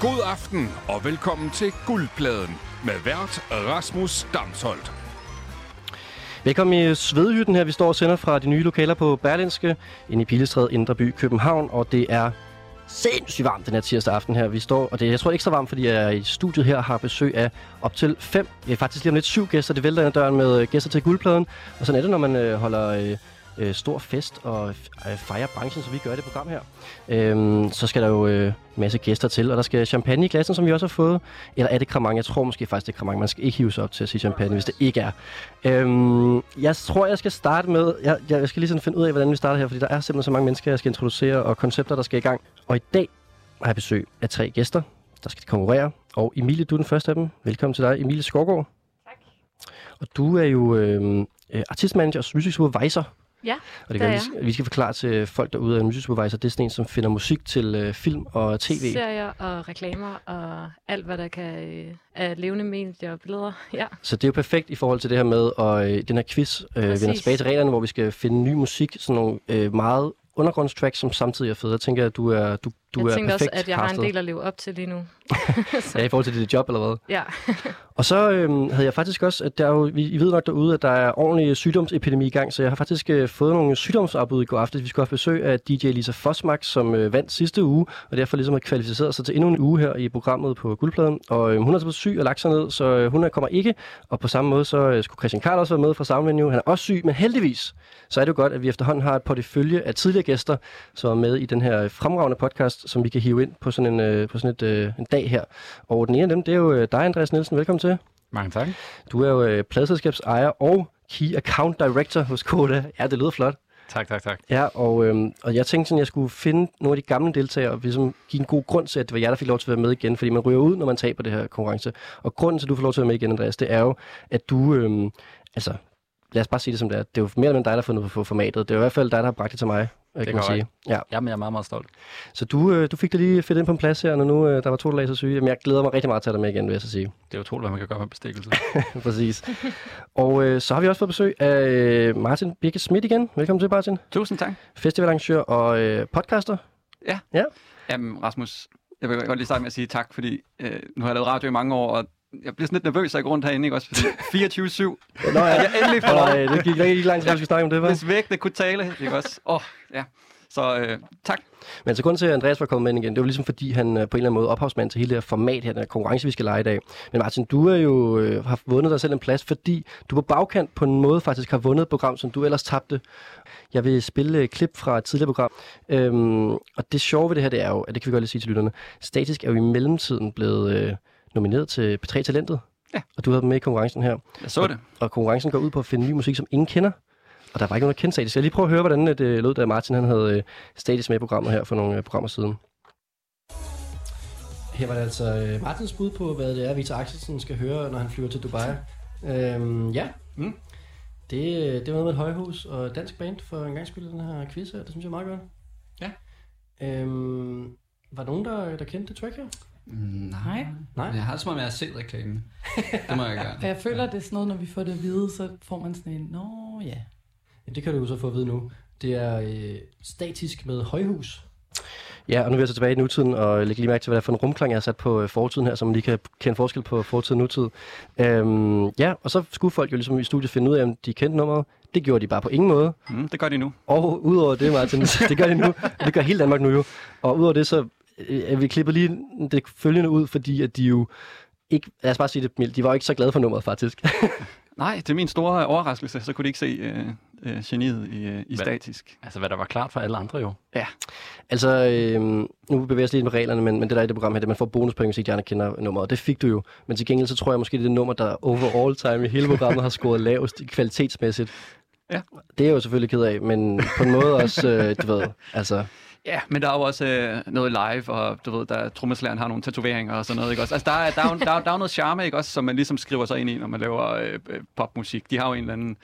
God aften og velkommen til Guldpladen med vært Rasmus Damsholdt. Velkommen i Svedhytten her. Vi står og sender fra de nye lokaler på Berlinske, inde i Pilestræde, Indre By, København. Og det er sindssygt varmt den her tirsdag aften her. Vi står, og det er, jeg tror ekstra varmt, fordi jeg i studiet her har besøg af op til fem, ja, faktisk lige om lidt syv gæster. Det vælter ind ad døren med øh, gæster til guldpladen. Og sådan er det, når man øh, holder øh, øh, stor fest og øh, fejrer branchen, som vi gør i det program her. Øhm, så skal der jo øh, masse gæster til, og der skal champagne i glassen, som vi også har fået. Eller er det kramang? Jeg tror måske faktisk, det er kramang. Man skal ikke hive sig op til at sige champagne, hvis det ikke er. Øhm, jeg tror, jeg skal starte med... Jeg, jeg skal lige sådan finde ud af, hvordan vi starter her, fordi der er simpelthen så mange mennesker, jeg skal introducere, og koncepter, der skal i gang. Og i dag har jeg besøg af tre gæster, der skal konkurrere. Og Emilie, du er den første af dem. Velkommen til dig, Emilie Skovgaard. Tak. Og du er jo øh, øh, artistmanager og music supervisor. Ja, Og det er vi, vi skal forklare til folk derude, at en music supervisor, det er sådan en, som finder musik til øh, film og tv. serier og reklamer og alt, hvad der kan øh, af levende medier og billeder. Ja, Så det er jo perfekt i forhold til det her med, og øh, den her quiz, øh, vi vender tilbage til reglerne, hvor vi skal finde ny musik, sådan nogle øh, meget undergrundstracks, som samtidig er fede. Jeg tænker, at du er, du, du jeg er tænkte perfekt også, at jeg har en castet. del at leve op til lige nu. Ja, i forhold til dit job, eller hvad? Ja, Og så øh, havde jeg faktisk også, at der er jo, vi, I ved nok derude, at der er ordentlig sygdomsepidemi i gang, så jeg har faktisk øh, fået nogle sygdomsafbud i går aftes. Vi skulle have besøg af DJ Lisa Fosmark, som øh, vandt sidste uge, og derfor ligesom har kvalificeret sig til endnu en uge her i programmet på Guldpladen. Og øh, hun er så syg og lagt sig ned, så øh, hun kommer ikke. Og på samme måde så øh, skulle Christian Karl også være med fra samme venue. Han er også syg, men heldigvis så er det jo godt, at vi efterhånden har et portefølje af tidligere gæster, som er med i den her fremragende podcast, som vi kan hive ind på sådan en, øh, på sådan et, øh, en dag her. Og den ene af dem, det er jo øh, dig, Andreas Nielsen. Velkommen til. Mange tak. Du er jo øh, pladselskabsejer og Key Account Director hos Koda. Ja, det lyder flot. Tak, tak, tak. Ja, og, øhm, og jeg tænkte sådan, at jeg skulle finde nogle af de gamle deltagere og ligesom give en god grund til, at det var jer, der fik lov til at være med igen, fordi man ryger ud, når man taber det her konkurrence. Og grunden til, at du får lov til at være med igen, Andreas, det er jo, at du, øhm, altså, lad os bare sige det som det er. Det er jo mere eller mindre dig, der har fundet på formatet. Det er jo i hvert fald dig, der har bragt det til mig, øh, kan man sige. Ja. Jamen, jeg er meget, meget stolt. Så du, øh, du fik det lige fedt ind på en plads her, når nu øh, der var to, der lagde sig syge. Jamen, jeg glæder mig rigtig meget til at tage dig med igen, vil jeg så sige. Det er utroligt, hvad man kan gøre med bestikkelse. Præcis. og øh, så har vi også fået besøg af øh, Martin Birke Schmidt igen. Velkommen til, Martin. Tusind tak. Festivalarrangør og øh, podcaster. Jamen, Rasmus, jeg vil godt lige starte med at sige tak, fordi øh, nu har jeg lavet radio i mange år, og jeg bliver sådan lidt nervøs af grund herinde, ikke også? Fordi 24-7, Nå ja, jeg endelig får og, øh, det gik rigtig lang tid, vi skulle snakke om det, var. hvis vægte kunne tale, ikke også? Åh, oh, ja. Så øh, tak. Men så grunden til, at Andreas var kommet med igen, det var ligesom fordi, han øh, på en eller anden måde ophavsmand til hele det her format her, den her konkurrence, vi skal lege i dag. Men Martin, du er jo, øh, har vundet dig selv en plads, fordi du på bagkant på en måde faktisk har vundet et program, som du ellers tabte. Jeg vil spille et klip fra et tidligere program. Øhm, og det sjove ved det her, det er jo, at det kan vi godt lige sige til lytterne, Statisk er jo i mellemtiden blevet øh, nomineret til P3 Talentet. Ja. Og du havde dem med i konkurrencen her. Jeg så det. Og konkurrencen går ud på at finde ny musik, som ingen kender. Og der var ikke nogen, der kendte Statis. Jeg lige prøve at høre, hvordan øh, det lød, da Martin han havde øh, Statis med i programmet her for nogle øh, programmer siden. Her var det altså Martins bud på, hvad det er, Victor Axelsen skal høre, når han flyver til Dubai. Øhm, ja, Mm. det, det var noget med et højhus og dansk band for en gang skyld den her quiz her. Det synes jeg er meget godt. Ja. Øhm, var der nogen, der, der kendte det track her? Nej. Nej. Jeg har det som om, jeg har set reklamen. Det må jeg Og gerne. jeg føler, at det er sådan noget, når vi får det at vide, så får man sådan en, nå ja. Ja, det kan du jo så få at vide nu. Det er øh, statisk med højhus. Ja, og nu er vi altså tilbage i nutiden, og læg lige mærke til, hvad det er for en rumklang, jeg har sat på øh, fortiden her, så man lige kan kende forskel på fortid og nutid. Øhm, ja, og så skulle folk jo ligesom i studiet finde ud af, om de kendte nummeret. Det gjorde de bare på ingen måde. Mm, det gør de nu. Og udover det, Martin, det gør de nu. Det gør hele Danmark nu jo. Og udover det, så øh, vi klipper lige det følgende ud, fordi at de jo ikke, lad os bare sige det mildt, de var jo ikke så glade for nummeret faktisk. Nej, det er min store overraskelse, så kunne de ikke se øh, øh, geniet i, øh, i Hvad? statisk. Altså, hvad der var klart for alle andre jo. Altså, øh, nu bevæger jeg os lidt med reglerne, men, men det der er i det program her, det er, at man får bonuspoint, hvis ikke de andre kender nummeret. Og det fik du jo. Men til gengæld, så tror jeg måske, det er det nummer, der overall time i hele programmet har scoret lavest kvalitetsmæssigt. Ja. Det er jeg jo selvfølgelig ked af, men på en måde også, øh, du ved, altså... Ja, men der er jo også øh, noget live, og du ved, der trommeslageren har nogle tatoveringer og sådan noget, ikke også? Altså, der er, der er, der er, der er noget charme, ikke også, som man ligesom skriver sig ind i, når man laver øh, øh, popmusik. De har jo en eller anden,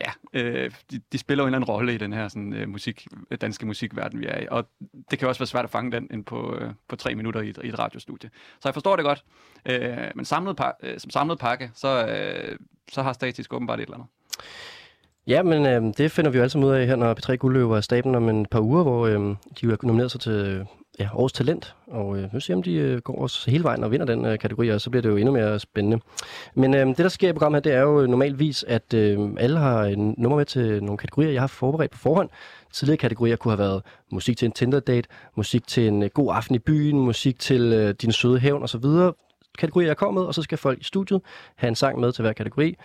ja, øh, de, de spiller jo en eller anden rolle i den her sådan, øh, musik, danske musikverden, vi er i. Og det kan også være svært at fange den ind på, øh, på tre minutter i et, i et radiostudie. Så jeg forstår det godt. Øh, men samlet pa- øh, som samlet pakke, så, øh, så har Statisk åbenbart et eller andet. Ja, men øh, det finder vi jo altid ud af her, når P3 Guldløber er staben om en par uger, hvor øh, de jo er nomineret sig til ja, årets talent, og øh, nu ser om de øh, går os hele vejen og vinder den øh, kategori, og så bliver det jo endnu mere spændende. Men øh, det, der sker i programmet her, det er jo øh, normalvis, at øh, alle har øh, en nummer med til nogle kategorier, jeg har forberedt på forhånd. Tidligere kategorier kunne have været musik til en Tinder-date, musik til en øh, god aften i byen, musik til øh, din søde hævn osv. Kategorier, jeg kommer med, og så skal folk i studiet have en sang med til hver kategori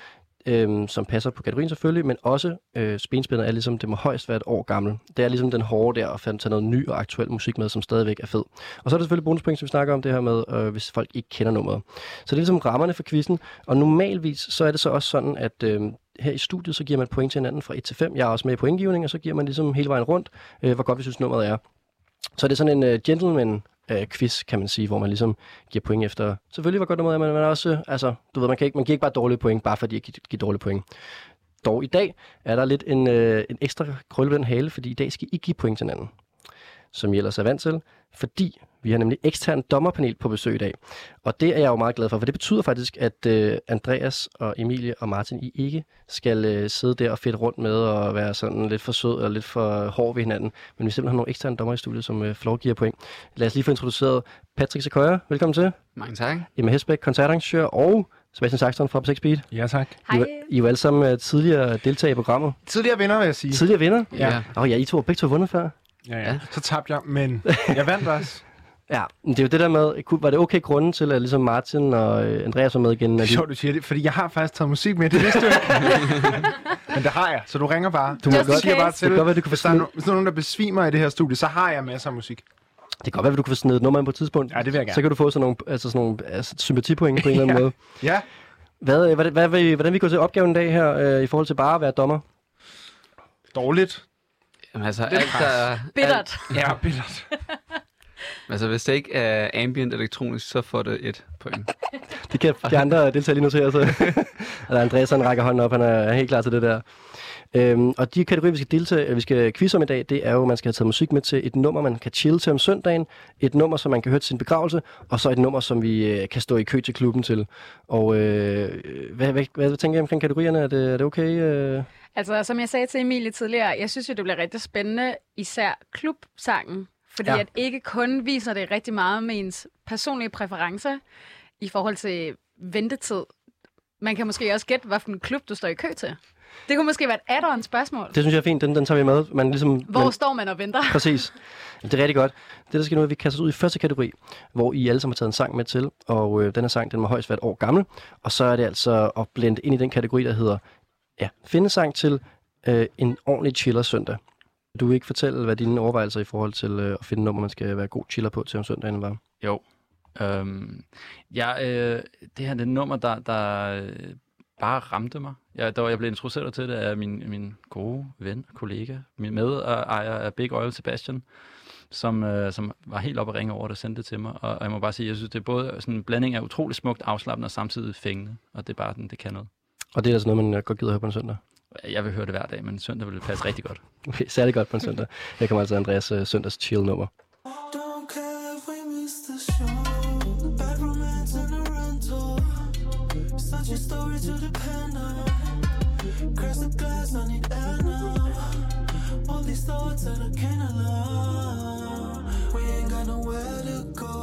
øhm, som passer på kategorien selvfølgelig, men også øh, spenspændet er ligesom, det må højst være et år gammel. Det er ligesom den hårde der, at finde tage noget ny og aktuel musik med, som stadigvæk er fed. Og så er der selvfølgelig bonuspoint, som vi snakker om det her med, øh, hvis folk ikke kender nummeret. Så det er ligesom rammerne for quizzen, og normalvis så er det så også sådan, at øh, her i studiet, så giver man point til hinanden fra 1 til 5. Jeg er også med i pointgivning, og så giver man ligesom hele vejen rundt, øh, hvor godt vi synes nummeret er. Så det er sådan en uh, gentleman øh, quiz, kan man sige, hvor man ligesom giver point efter... Selvfølgelig var godt nummeret, men man er også... Altså, du ved, man, kan ikke, man giver ikke bare dårlige point, bare fordi jeg giver, giver dårlige point. Dog i dag er der lidt en, øh, en ekstra krølle på den hale, fordi i dag skal I give point til hinanden, som I ellers er vant til, fordi vi har nemlig ekstern dommerpanel på besøg i dag. Og det er jeg jo meget glad for, for det betyder faktisk, at øh, Andreas og Emilie og Martin, I ikke skal øh, sidde der og fedt rundt med og være sådan lidt for sød og lidt for hård ved hinanden. Men vi simpelthen har nogle eksterne dommer i studiet, som øh, får lov at give jer point. Lad os lige få introduceret Patrick Sequoia. Velkommen til. Mange tak. Emma Hesbæk, koncertarrangør, og Sebastian Saxton fra P6 Beat. Ja, tak. I, er- I er jo alle sammen uh, tidligere deltagere i programmet. Tidligere vinder, vil jeg sige. Tidligere vinder? Ja. Åh oh, ja, I to har begge to vundet før. Ja, ja. Ja. Så tabte jeg, men jeg vandt også. Ja, men det er jo det der med, var det okay grunden til, at ligesom Martin og øh, Andreas var med igen? Det er sjovt, du siger det, fordi jeg har faktisk taget musik med, det vidste du men det har jeg, så du ringer bare. Du må jeg godt- siger bare det til, kan godt være, du kan hvis der er, no, hvis der er nogen, der besvimer i det her studie, så har jeg masser af musik. det kan godt være, at du kunne få sådan et nummer ind på et tidspunkt. Ja, det vil jeg gerne. Så kan du få sådan nogle, altså sådan nogle altså, sympatipoint på en eller anden Ja. måde. Ja, Hvad, øh, hvad, hvad, hvad, hvordan vi går til opgaven i dag her, øh, i forhold til bare at være dommer? dårligt. Jamen altså, alt der... Bittert. Ja, bittert. Altså, hvis det ikke er ambient elektronisk, så får det et point. Det kan de andre deltagere lige notere sig. Eller Andreas han rækker hånden op, han er, helt klar til det der. Øhm, og de kategorier, vi skal deltage, eller vi skal quizze om i dag, det er jo, at man skal have taget musik med til et nummer, man kan chille til om søndagen, et nummer, som man kan høre til sin begravelse, og så et nummer, som vi øh, kan stå i kø til klubben til. Og øh, hvad, hvad, hvad, hvad tænker I omkring kategorierne? Er det, er det okay? Øh? Altså, som jeg sagde til Emilie tidligere, jeg synes jo, det bliver rigtig spændende, især klubsangen. Fordi Ja. at ikke kun viser det rigtig meget med ens personlige præferencer i forhold til ventetid. Man kan måske også gætte, hvilken klub du står i kø til. Det kunne måske være et add-on spørgsmål. Det synes jeg er fint, den, den tager vi med. Man ligesom, Hvor man, står man og venter? Præcis. Det er rigtig godt. Det, der skal nu, er, at vi kaster ud i første kategori, hvor I alle sammen har taget en sang med til, og øh, den her sang, den må højst være et år gammel, og så er det altså at blende ind i den kategori, der hedder, ja, finde sang til øh, en ordentlig chiller søndag. Du vil ikke fortælle, hvad dine overvejelser i forhold til øh, at finde nummer, man skal være god chiller på til om søndagen var? Jo. Øhm, ja, øh, det her det er et nummer, der, der øh, bare ramte mig. Jeg, der, jeg blev introduceret til det af min, min gode ven og kollega, min medejer af Big Oil, Sebastian, som, øh, som var helt oppe at ringe over det og sendte det til mig. Og, og jeg må bare sige, jeg synes, det er både sådan en blanding af utrolig smukt, afslappende og samtidig fængende. Og det er bare den, det kan noget. Og det er altså noget, man øh, godt gider at høre på en søndag. Jeg vil høre det hver dag, men søndag vil det passe rigtig godt. Okay, særlig godt på en søndag. Her kommer altså Andreas øh, søndags chill nummer. Don't care if we miss the show. Bad romance and a rental. Such a story to depend on. Crash the glass, I need air now. All these thoughts that I can't allow. We ain't got nowhere to go.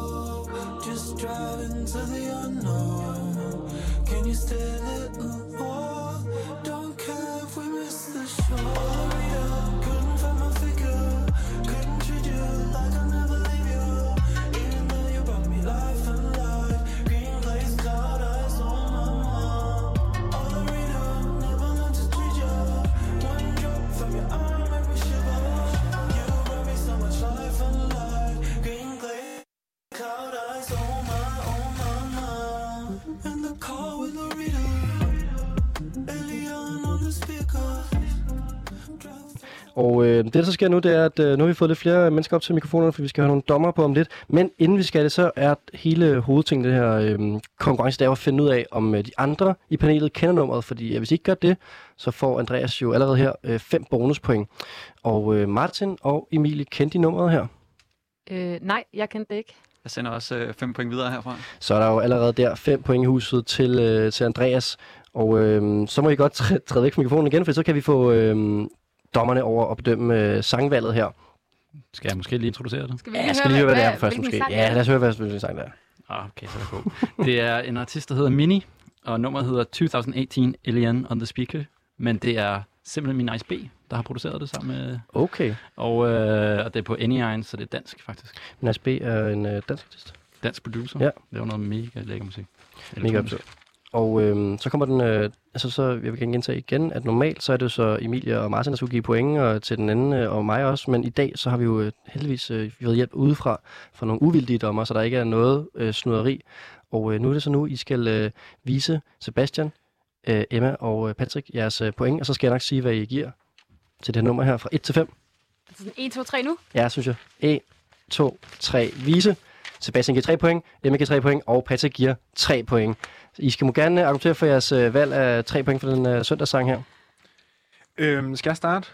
Just driving to the unknown. The det, der så sker nu, det er, at øh, nu har vi fået lidt flere mennesker op til mikrofonerne, for vi skal have nogle dommer på om lidt. Men inden vi skal det, så er hele hovedtingen det her øh, konkurrence, det er at finde ud af, om øh, de andre i panelet kender nummeret. Fordi øh, hvis I ikke gør det, så får Andreas jo allerede her øh, fem bonuspoint. Og øh, Martin og Emilie, kendte de nummeret her? Øh, nej, jeg kendte det ikke. Jeg sender også øh, fem point videre herfra. Så er der jo allerede der fem point i huset til, øh, til Andreas. Og øh, så må I godt træ- træde væk fra mikrofonen igen, for så kan vi få øh, dommerne over at bedømme øh, sangvalget her. Skal jeg måske lige introducere det? Skal vi Ja, lige jeg skal lige høre, hvad det er hvad- først måske. Ja, lad os høre, hvad hvilken sang det er. Ah, okay, så er det god. det er en artist, der hedder Mini, og nummeret hedder 2018 Alien on the Speaker. Men det er simpelthen min Ice B, der har produceret det sammen med... Okay. Og, øh, og det er på Anyine, så det er dansk faktisk. Nas B er en øh, dansk artist. Dansk producer. Ja. Det var noget mega lækker musik. Mega absurd. Og øhm, så kommer den, øh, altså så jeg vil gerne gentage igen, at normalt så er det så Emilia og Martin, der skulle give point og til den anden, øh, og mig også, men i dag så har vi jo øh, heldigvis øh, fået hjælp udefra fra nogle uvildige dommer, så der ikke er noget øh, snuderi. Og øh, nu er det så nu, I skal øh, vise Sebastian, øh, Emma og øh, Patrick jeres øh, point, og så skal jeg nok sige, hvad I giver til det her nummer her fra 1 til 5. Altså sådan 1, 2, 3 nu? Ja, synes jeg. 1, 2, 3, vise. Sebastian giver 3 point, Emma giver 3 point, og Patrick giver 3 point. I skal må gerne argumentere for jeres øh, valg af 3 point for den øh, søndagssang her. Øhm, skal jeg starte?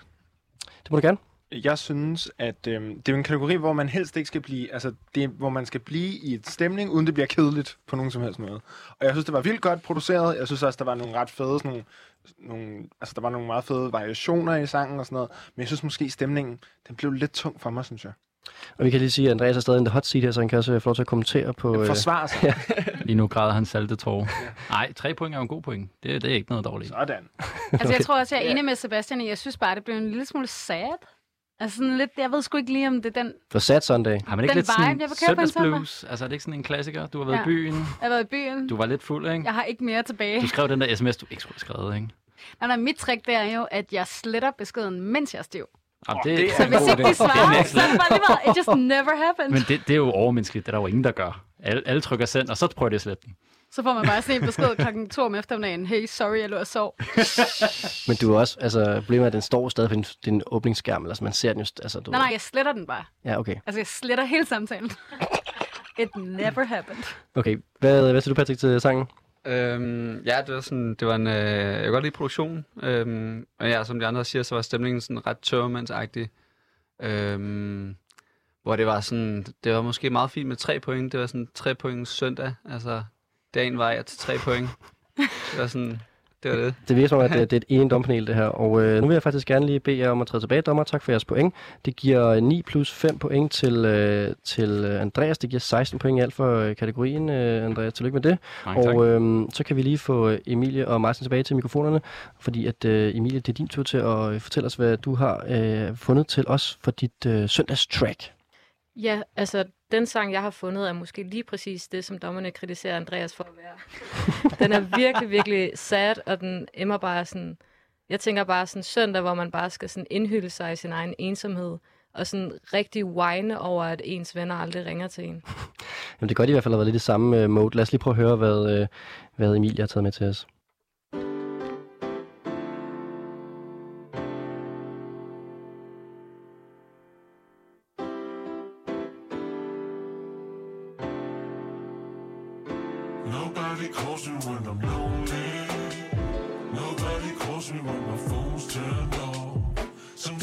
Det må du gerne. Jeg synes, at øhm, det er en kategori, hvor man helst ikke skal blive, altså det, er, hvor man skal blive i et stemning, uden det bliver kedeligt på nogen som helst måde. Og jeg synes, det var vildt godt produceret. Jeg synes også, der var nogle ret fede, sådan nogle, nogle, altså der var nogle meget fede variationer i sangen og sådan noget. Men jeg synes måske, stemningen, den blev lidt tung for mig, synes jeg. Og vi kan lige sige, at Andreas er stadig i the hot seat her, så han kan også øh, få lov til at kommentere på... øh, Forsvar sig. Lige nu græder han salte tårer. Nej, tre point er jo en god point. Det, det er ikke noget dårligt. Sådan. Altså, jeg tror også, jeg er enig med Sebastian jeg synes bare, det blev en lille smule sad. Altså sådan lidt, jeg ved sgu ikke lige, om det er den... For Sad Sunday. Har man ikke Den lidt sådan vibe, en søndag. søndagsblues? Altså er det ikke sådan en klassiker? Du har været Ja. i byen, Jeg har været i byen. du var lidt fuld, ikke? Jeg har ikke mere tilbage. Du skrev den der sms, du ikke skulle have skrevet, ikke? Nej, nej, mit trick det er jo, at jeg sletter beskeden, mens jeg er stiv. Jamen, det, det er Så hvis ikke de svarer, så er det bare lige meget. It just never happened. Men det, det er jo overmenneskeligt. Det er der jo ingen, der gør. Alle, alle trykker send, og så prøver de at slette den. Så får man bare sådan en besked klokken to om eftermiddagen. Hey, sorry, jeg lå og sov. Men du er også, altså, problemet er, at den står stadig på din, din åbningsskærm, eller altså, man ser den jo, st- altså, du Nej, nej, jeg sletter den bare. Ja, okay. Altså, jeg sletter hele samtalen. It never happened. Okay, hvad, hvad siger du, Patrick, til sangen? Øhm, ja, det var sådan, det var en, øh, jeg kan godt lide produktion. Øhm, og ja, som de andre siger, så var stemningen sådan ret tørmandsagtig. Øhm, hvor det var sådan, det var måske meget fint med tre point. Det var sådan tre point søndag. Altså, dagen var jeg til tre point. Det var sådan, det var det. Det virker som om, at det, det er et ene dompanel, det her. Og øh, nu vil jeg faktisk gerne lige bede jer om at træde tilbage, dommer. Tak for jeres point. Det giver 9 plus 5 point til, øh, til øh, Andreas. Det giver 16 point i alt for øh, kategorien, øh, Andreas. Tillykke med det. Mange tak. og øh, så kan vi lige få øh, Emilie og Martin tilbage til mikrofonerne, fordi at øh, Emilie, det er din tur til at øh, fortælle os, hvad du har øh, fundet til os for dit øh, søndagstrack. Ja, altså, den sang, jeg har fundet, er måske lige præcis det, som dommerne kritiserer Andreas for at være. den er virkelig, virkelig sad, og den emmer bare sådan... Jeg tænker bare sådan søndag, hvor man bare skal sådan indhylde sig i sin egen ensomhed, og sådan rigtig whine over, at ens venner aldrig ringer til en. Jamen, det kan godt i hvert fald at have været lidt i samme øh, mode. Lad os lige prøve at høre, hvad, øh, hvad Emilie har taget med til os.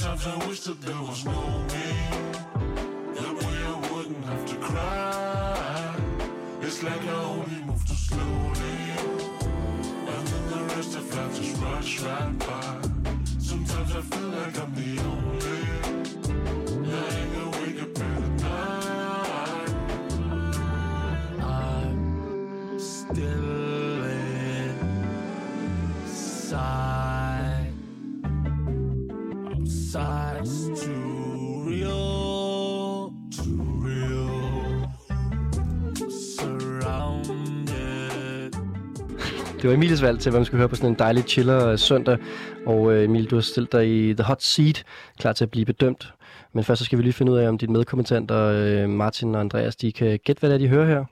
Sometimes I wish that there was no me. That way I wouldn't have to cry. It's like I only move too slowly. And then the rest of life just rush right by. Sometimes I feel like I'm the only. Det var Emilies valg til, hvad man skulle høre på sådan en dejlig chiller øh, søndag. Og øh, Emil, du har stillet dig i the hot seat, klar til at blive bedømt. Men først så skal vi lige finde ud af, om dine medkommentander, øh, Martin og Andreas, de kan gætte, hvad det er, de hører her.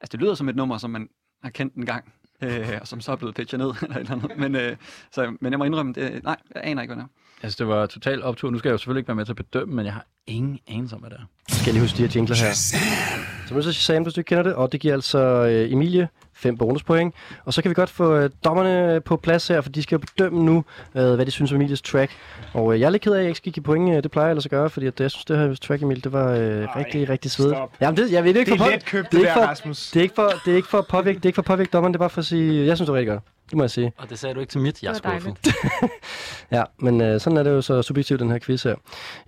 Altså, det lyder som et nummer, som man har kendt en gang, øh, og som så er blevet pitchet ned, eller et eller andet. Men, øh, så, men jeg må indrømme, det, nej, jeg aner ikke, hvad det er. Altså, det var totalt optur. Nu skal jeg jo selvfølgelig ikke være med til at bedømme, men jeg har ingen anelse om, hvad det er. Så skal jeg lige huske de her jingler her. Så nu er det så Shazam, hvis du ikke kender det, og det giver altså øh, Emilie 5 bonuspoint. Og så kan vi godt få øh, dommerne på plads her, for de skal jo bedømme nu, øh, hvad de synes om Emilies track. Og øh, jeg er lidt ked af, at jeg ikke skal give point. Øh, det plejer jeg ellers at gøre, fordi at, jeg synes, det her track, Emil, det var øh, Ej, rigtig, rigtig svedigt. Jamen, det, jeg ved det er ikke Det for er på- let købt, det er det der, for- Rasmus. Det er ikke for, det er ikke for at påvirke, det er ikke for at påvirke dommeren, det er bare for at sige, jeg synes, det var rigtig godt. Det må jeg sige. Og det sagde du ikke til mit, jeg er Det var skuffet. Ja, men øh, sådan er det jo så subjektivt, den her quiz her.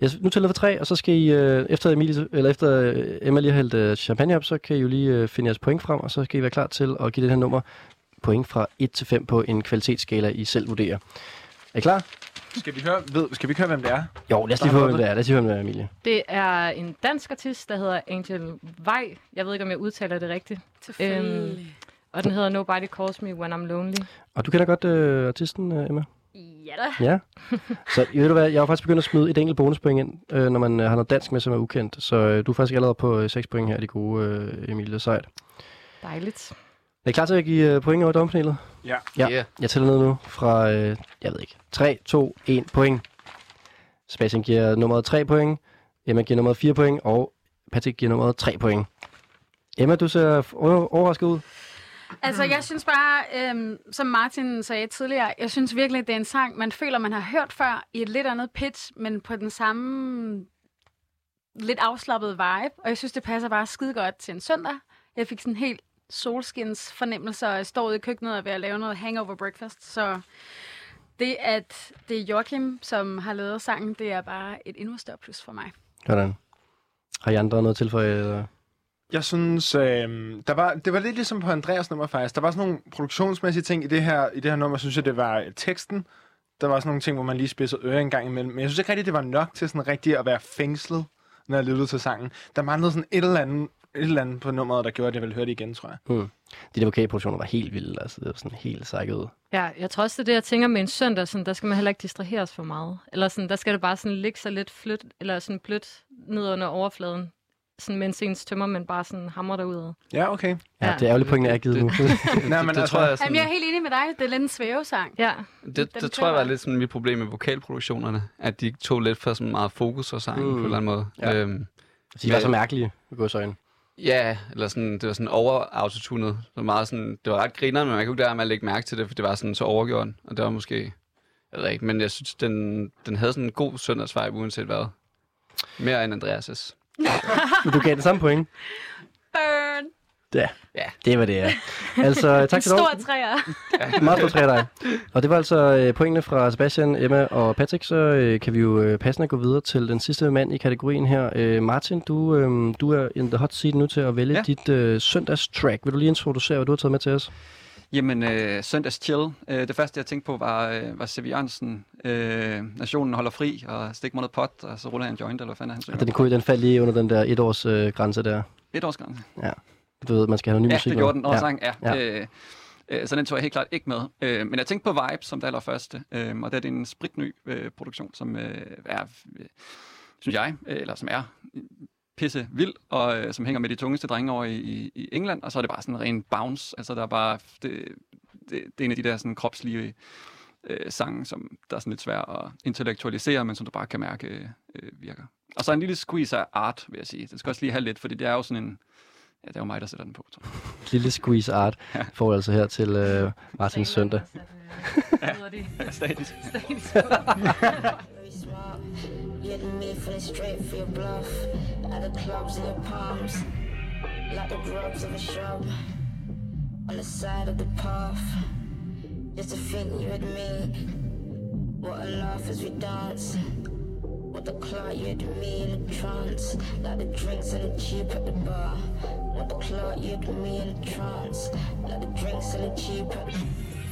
Jeg, nu tæller jeg for tre, og så skal I, øh, efter, Emilie, eller efter øh, Emma lige har hældt øh, champagne op, så kan I jo lige øh, finde jeres point frem, og så skal I være klar til at give det her nummer point fra 1 til 5 på en kvalitetsskala, I selv vurderer. Er I klar? Skal vi, høre, ved, skal vi ikke høre, hvem det er? Jo, lad os lige få, hvem det er. Lad os lige høre, hvem det er, Emilie. Det er en dansk artist, der hedder Angel Vej. Jeg ved ikke, om jeg udtaler det rigtigt. Selvfølgelig. Og den hedder Nobody Calls Me When I'm Lonely. Og du kender godt øh, artisten, øh, Emma? Ja da. Ja. Så ved du hvad, jeg har faktisk begyndt at smide et enkelt bonuspoint ind, øh, når man øh, har noget dansk med, som er ukendt. Så øh, du er faktisk allerede på øh, 6 point her, de gode øh, Emilie Sejt. Dejligt. Er I klar til at give øh, point over dompanelet? Ja. Ja. Yeah. Jeg tæller ned nu fra, øh, jeg ved ikke, 3, 2, 1 point. Sebastian giver nummeret 3 point, Emma giver nummeret 4 point, og Patrick giver nummeret 3 point. Emma, du ser overrasket ud. Altså, jeg synes bare, øhm, som Martin sagde tidligere, jeg synes virkelig, det er en sang, man føler, man har hørt før i et lidt andet pitch, men på den samme lidt afslappede vibe. Og jeg synes, det passer bare skide godt til en søndag. Jeg fik sådan en helt solskins fornemmelse, og jeg står ude i køkkenet og ved at lave noget hangover breakfast. Så det, at det er Joachim, som har lavet sangen, det er bare et endnu større plus for mig. Hvordan? Har I andre noget til for eller? Jeg synes, øh, der var, det var lidt ligesom på Andreas nummer faktisk. Der var sådan nogle produktionsmæssige ting i det her, i det her nummer, synes jeg, det var øh, teksten. Der var sådan nogle ting, hvor man lige spidsede øre en gang imellem. Men jeg synes ikke rigtigt, det var nok til sådan rigtig at være fængslet, når jeg lyttede til sangen. Der manglede sådan et eller andet, et eller andet på nummeret, der gjorde, at jeg ville høre det igen, tror jeg. Hmm. De der vokalproduktioner var helt vilde, altså det var sådan helt sækket ud. Ja, jeg tror også, det er det, jeg tænker med en søndag, sådan, der skal man heller ikke distraheres for meget. Eller sådan, der skal det bare sådan ligge sig lidt flyt, eller sådan blødt ned under overfladen, sådan mens ens tømmer, men bare sådan hamrer derud. Ja, okay. Ja, Ja. det er ærgerligt pointene er givet nu. Nej, men det, det altså, tror jeg, er Jamen, sådan, jeg er helt enig med dig. Det er lidt en svævesang. Ja, det, den det tror jeg var lidt sådan mit problem med vokalproduktionerne, at de tog lidt for sådan meget fokus og sangen Mm. mm. på en eller anden måde. Ja. Øhm, Så de var så mærkelige i godsøjne. Ja, eller sådan, det var sådan over autotunet. Det var meget sådan, det var ret grineren, men man kunne ikke lade med at lægge mærke til det, for det var sådan så overgjort. Og det var måske, jeg ved ikke, men jeg synes, den, den havde sådan en god søndagsvibe, uanset hvad. Mere end Andreas' Men du gav den samme point. Burn! Ja, Ja. det var det, ja. Altså, tak til dig. stor træer. Meget stor træ dig. Og det var altså øh, pointene fra Sebastian, Emma og Patrick. Så øh, kan vi jo øh, passende gå videre til den sidste mand i kategorien her. Øh, Martin, du, øh, du er in the hot seat nu til at vælge ja. Ja. dit øh, søndagstrack. Vil du lige introducere, hvad du har taget med til os? Jamen, øh, søndags chill. Øh, det første, jeg tænkte på, var, øh, var C.V. Jørgensen. Øh, nationen holder fri, og stik mig noget pot, og så ruller en joint, eller hvad fanden han synger. Den, kunne, den faldt lige under den der et års øh, grænse der. Et års grænse. Du ved, man skal have noget ny Ja, musik. det nu. gjorde den. Og ja. ja. sang, ja. Ja. ja. Øh, øh, så den tog jeg helt klart ikke med. Øh, men jeg tænkte på Vibe som det allerførste, øh, og det er det en spritny øh, produktion, som øh, er, øh, synes jeg, øh, eller som er pisse vild, og øh, som hænger med de tungeste drenge over i, i, i England, og så er det bare sådan en ren bounce. Altså, der er bare, det, det, det er en af de der sådan kropslige øh, sange, som der er sådan lidt svært at intellektualisere, men som du bare kan mærke øh, virker. Og så en lille squeeze af art, vil jeg sige. Det skal også lige have lidt, fordi det er jo sådan en, ja, det er jo mig, der sætter den på, tror jeg. Lille squeeze art får altså her til øh, Martins søndag. Ja, statisk. Smart. Had me feeling straight for your bluff. At the clubs in your palms, like the grubs of a shrub on the side of the path. Just to think you had me. What a laugh as we dance. What the clock you had me in a trance. Like the drinks and the cheap at the bar. What the clock you had me in a trance. Like the drinks and the cheap at the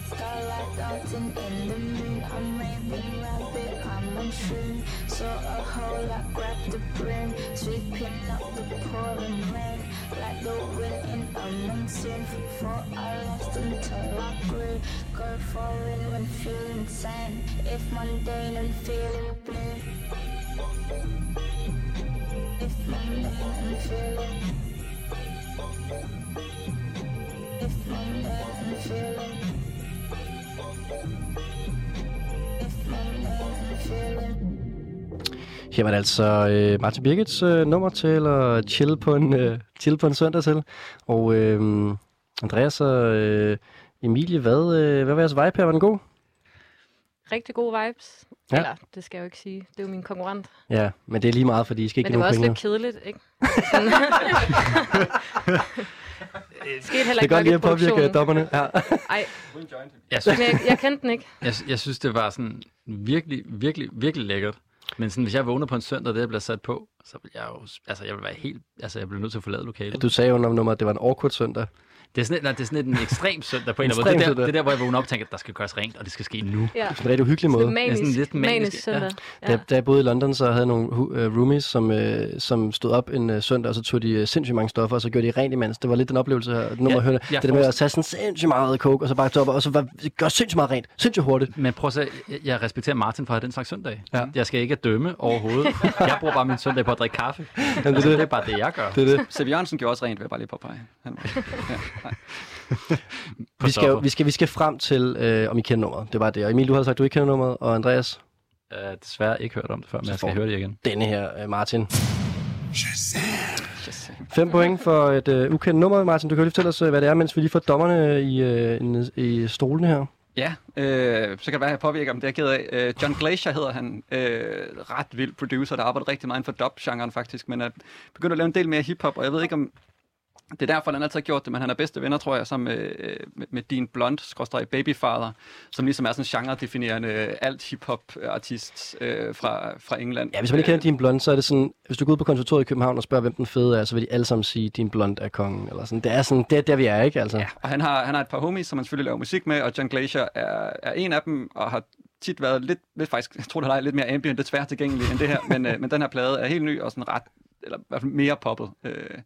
Starlight dancing in the moon. I'm raving rabbit, I'm on. Saw a hole, I grabbed the brim. Sweeping up the pouring rain. Like the wind in a monsoon. Before I lost until I grew. Go for foreign when feeling sane. If mundane and feeling blue. If mundane and feeling. If mundane and feeling. Her var det altså øh, Martin Birgits øh, nummer til at chill på en, øh, chill på en søndag til. Og øh, Andreas og øh, Emilie, hvad, øh, hvad var jeres vibe her? Var den god? rigtig gode vibes. Ja. Eller, det skal jeg jo ikke sige. Det er jo min konkurrent. Ja, men det er lige meget, fordi I skal ikke Men det var også point lidt kedeligt, ikke? Sådan- skete heller Det er ikke godt nok lige at påvirke dommerne. Ja. Ej, Jeg synes, jeg, jeg kendte den ikke. jeg, jeg synes, det var sådan virkelig, virkelig, virkelig lækkert. Men sådan, hvis jeg vågner på en søndag, og det jeg bliver sat på, så vil jeg jo, altså jeg vil være helt, altså jeg bliver nødt til at forlade lokalet. Du sagde jo om nummeret, at det var en awkward søndag. Det er sådan, et- nej, det er sådan en ekstrem søndag på en eller anden måde. Det er, der, det er der, hvor jeg vågner op og tænker, at der skal gøres rent, og det skal ske nu. Ja. På en rigtig uhyggelig måde. Det er manisk, sådan lidt manisk, manisk ja. søndag. Da, da jeg boede i London, så havde jeg nogle uh, roomies, som, uh, som stod op en uh, søndag, og så tog de uh, sindssygt mange stoffer, og så gjorde de rent imens. Det var lidt den oplevelse her. Nu må Ja, jeg det der med at tage sådan sindssygt meget coke, og så bare tage op, og så bare, gøre sindssygt meget rent, sindssygt hurtigt. Men prøv at se, jeg- jeg respekterer Martin for at have den slags søndag. Ja. Jeg skal ikke dømme overhovedet. Jeg bruger bare min søndag på at drikke kaffe. Jamen, det, er Det det. er bare det, jeg gør. det, er det. Sev Jørgensen gjorde også rent, vil jeg bare lige påpege. Han, ja. Vi skal, jo- vi, skal, vi skal frem til, øh, om I kender nummeret. Det var det. Og Emil, du har sagt, du ikke kender nummeret, og Andreas, Jeg har desværre ikke hørt om det før, men Så jeg skal høre det igen. denne her, øh, Martin. Fem point for et øh, ukendt nummer. Martin, du kan jo lige fortælle os, øh, hvad det er, mens vi lige får dommerne i, øh, i stolene her. Ja, øh, så kan det være, at jeg påvirker om det er ked af. Øh, John Glacier hedder han. Øh, ret vild producer, der arbejder rigtig meget inden for dub-genren faktisk, men er begyndt at lave en del mere hiphop, og jeg ved ikke om... Det er derfor, han altid har gjort det, men han er bedste venner, tror jeg, sammen med, øh, med, med Dean Blunt, skråstrej Babyfather, som ligesom er sådan en genre-definerende alt hip-hop-artist øh, fra, fra England. Ja, hvis man ikke kender Din Blond, så er det sådan, hvis du går ud på konservatoriet i København og spørger, hvem den fede er, så vil de alle sammen sige, Din Blond er kongen. Eller sådan. Det er sådan, det er der, vi er, ikke? Altså. Ja, og han har, han har et par homies, som han selvfølgelig laver musik med, og John Glacier er, er en af dem, og har tit været lidt, lidt faktisk, jeg tror, det er lidt mere ambient, lidt svært tilgængelig end det her, men, øh, men den her plade er helt ny og sådan ret, eller i hvert fald mere poppet. Øh,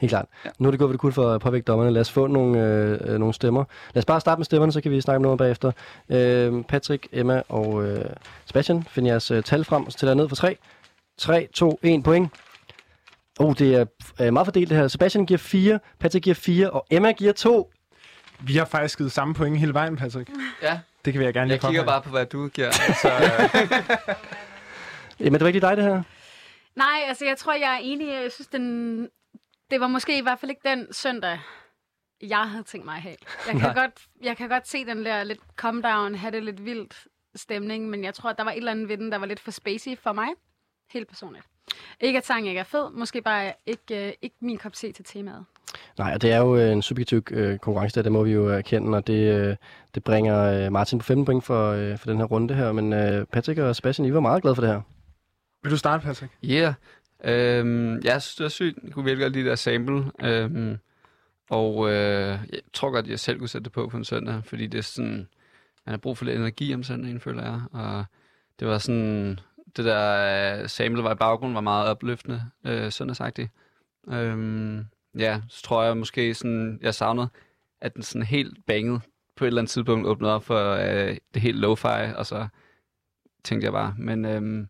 Helt klart. Ja. Nu er det gået, hvad det kunne for at påvirke dommerne. Lad os få nogle, øh, øh, nogle stemmer. Lad os bare starte med stemmerne, så kan vi snakke om noget bagefter. Øh, Patrick, Emma og øh, Sebastian, find jeres øh, tal frem, og så tæller ned for 3. 3, 2, 1 point. Oh, det er øh, meget fordelt det her. Sebastian giver 4, Patrick giver 4, og Emma giver 2. Vi har faktisk givet samme point hele vejen, Patrick. Ja, Det kan vi gerne lige jeg kigger bare på, hvad du giver. Så, øh, Emma, det var ikke lige dig, det her? Nej, altså jeg tror, jeg er enig. Jeg synes, den, det var måske i hvert fald ikke den søndag, jeg havde tænkt mig at have. Jeg kan, godt, jeg kan godt se den der lidt come down, have det lidt vildt stemning, men jeg tror, at der var et eller andet ved den, der var lidt for spacey for mig. Helt personligt. Ikke at sangen ikke er fed, måske bare ikke, øh, ikke min kop te til temaet. Nej, og det er jo øh, en subjektiv øh, konkurrence, der, det må vi jo erkende, og det, øh, det bringer øh, Martin på 15 point for, øh, for den her runde her. Men øh, Patrick og Sebastian, I var meget glade for det her. Vil du starte, Patrick? yeah. Øhm, jeg synes, det var sygt. Jeg kunne virkelig godt lide det der sample. Øhm, og øh, jeg tror godt, jeg selv kunne sætte det på på en søndag, fordi det er sådan, man har brug for lidt energi om søndagen, føler jeg. Og det var sådan, det der øh, sample var i baggrunden, var meget opløftende øh, søndagsagtigt. Øhm, ja, så tror jeg måske sådan, jeg savnede, at den sådan helt banget på et eller andet tidspunkt åbnede op for øh, det helt lo-fi, og så tænkte jeg bare, men øhm,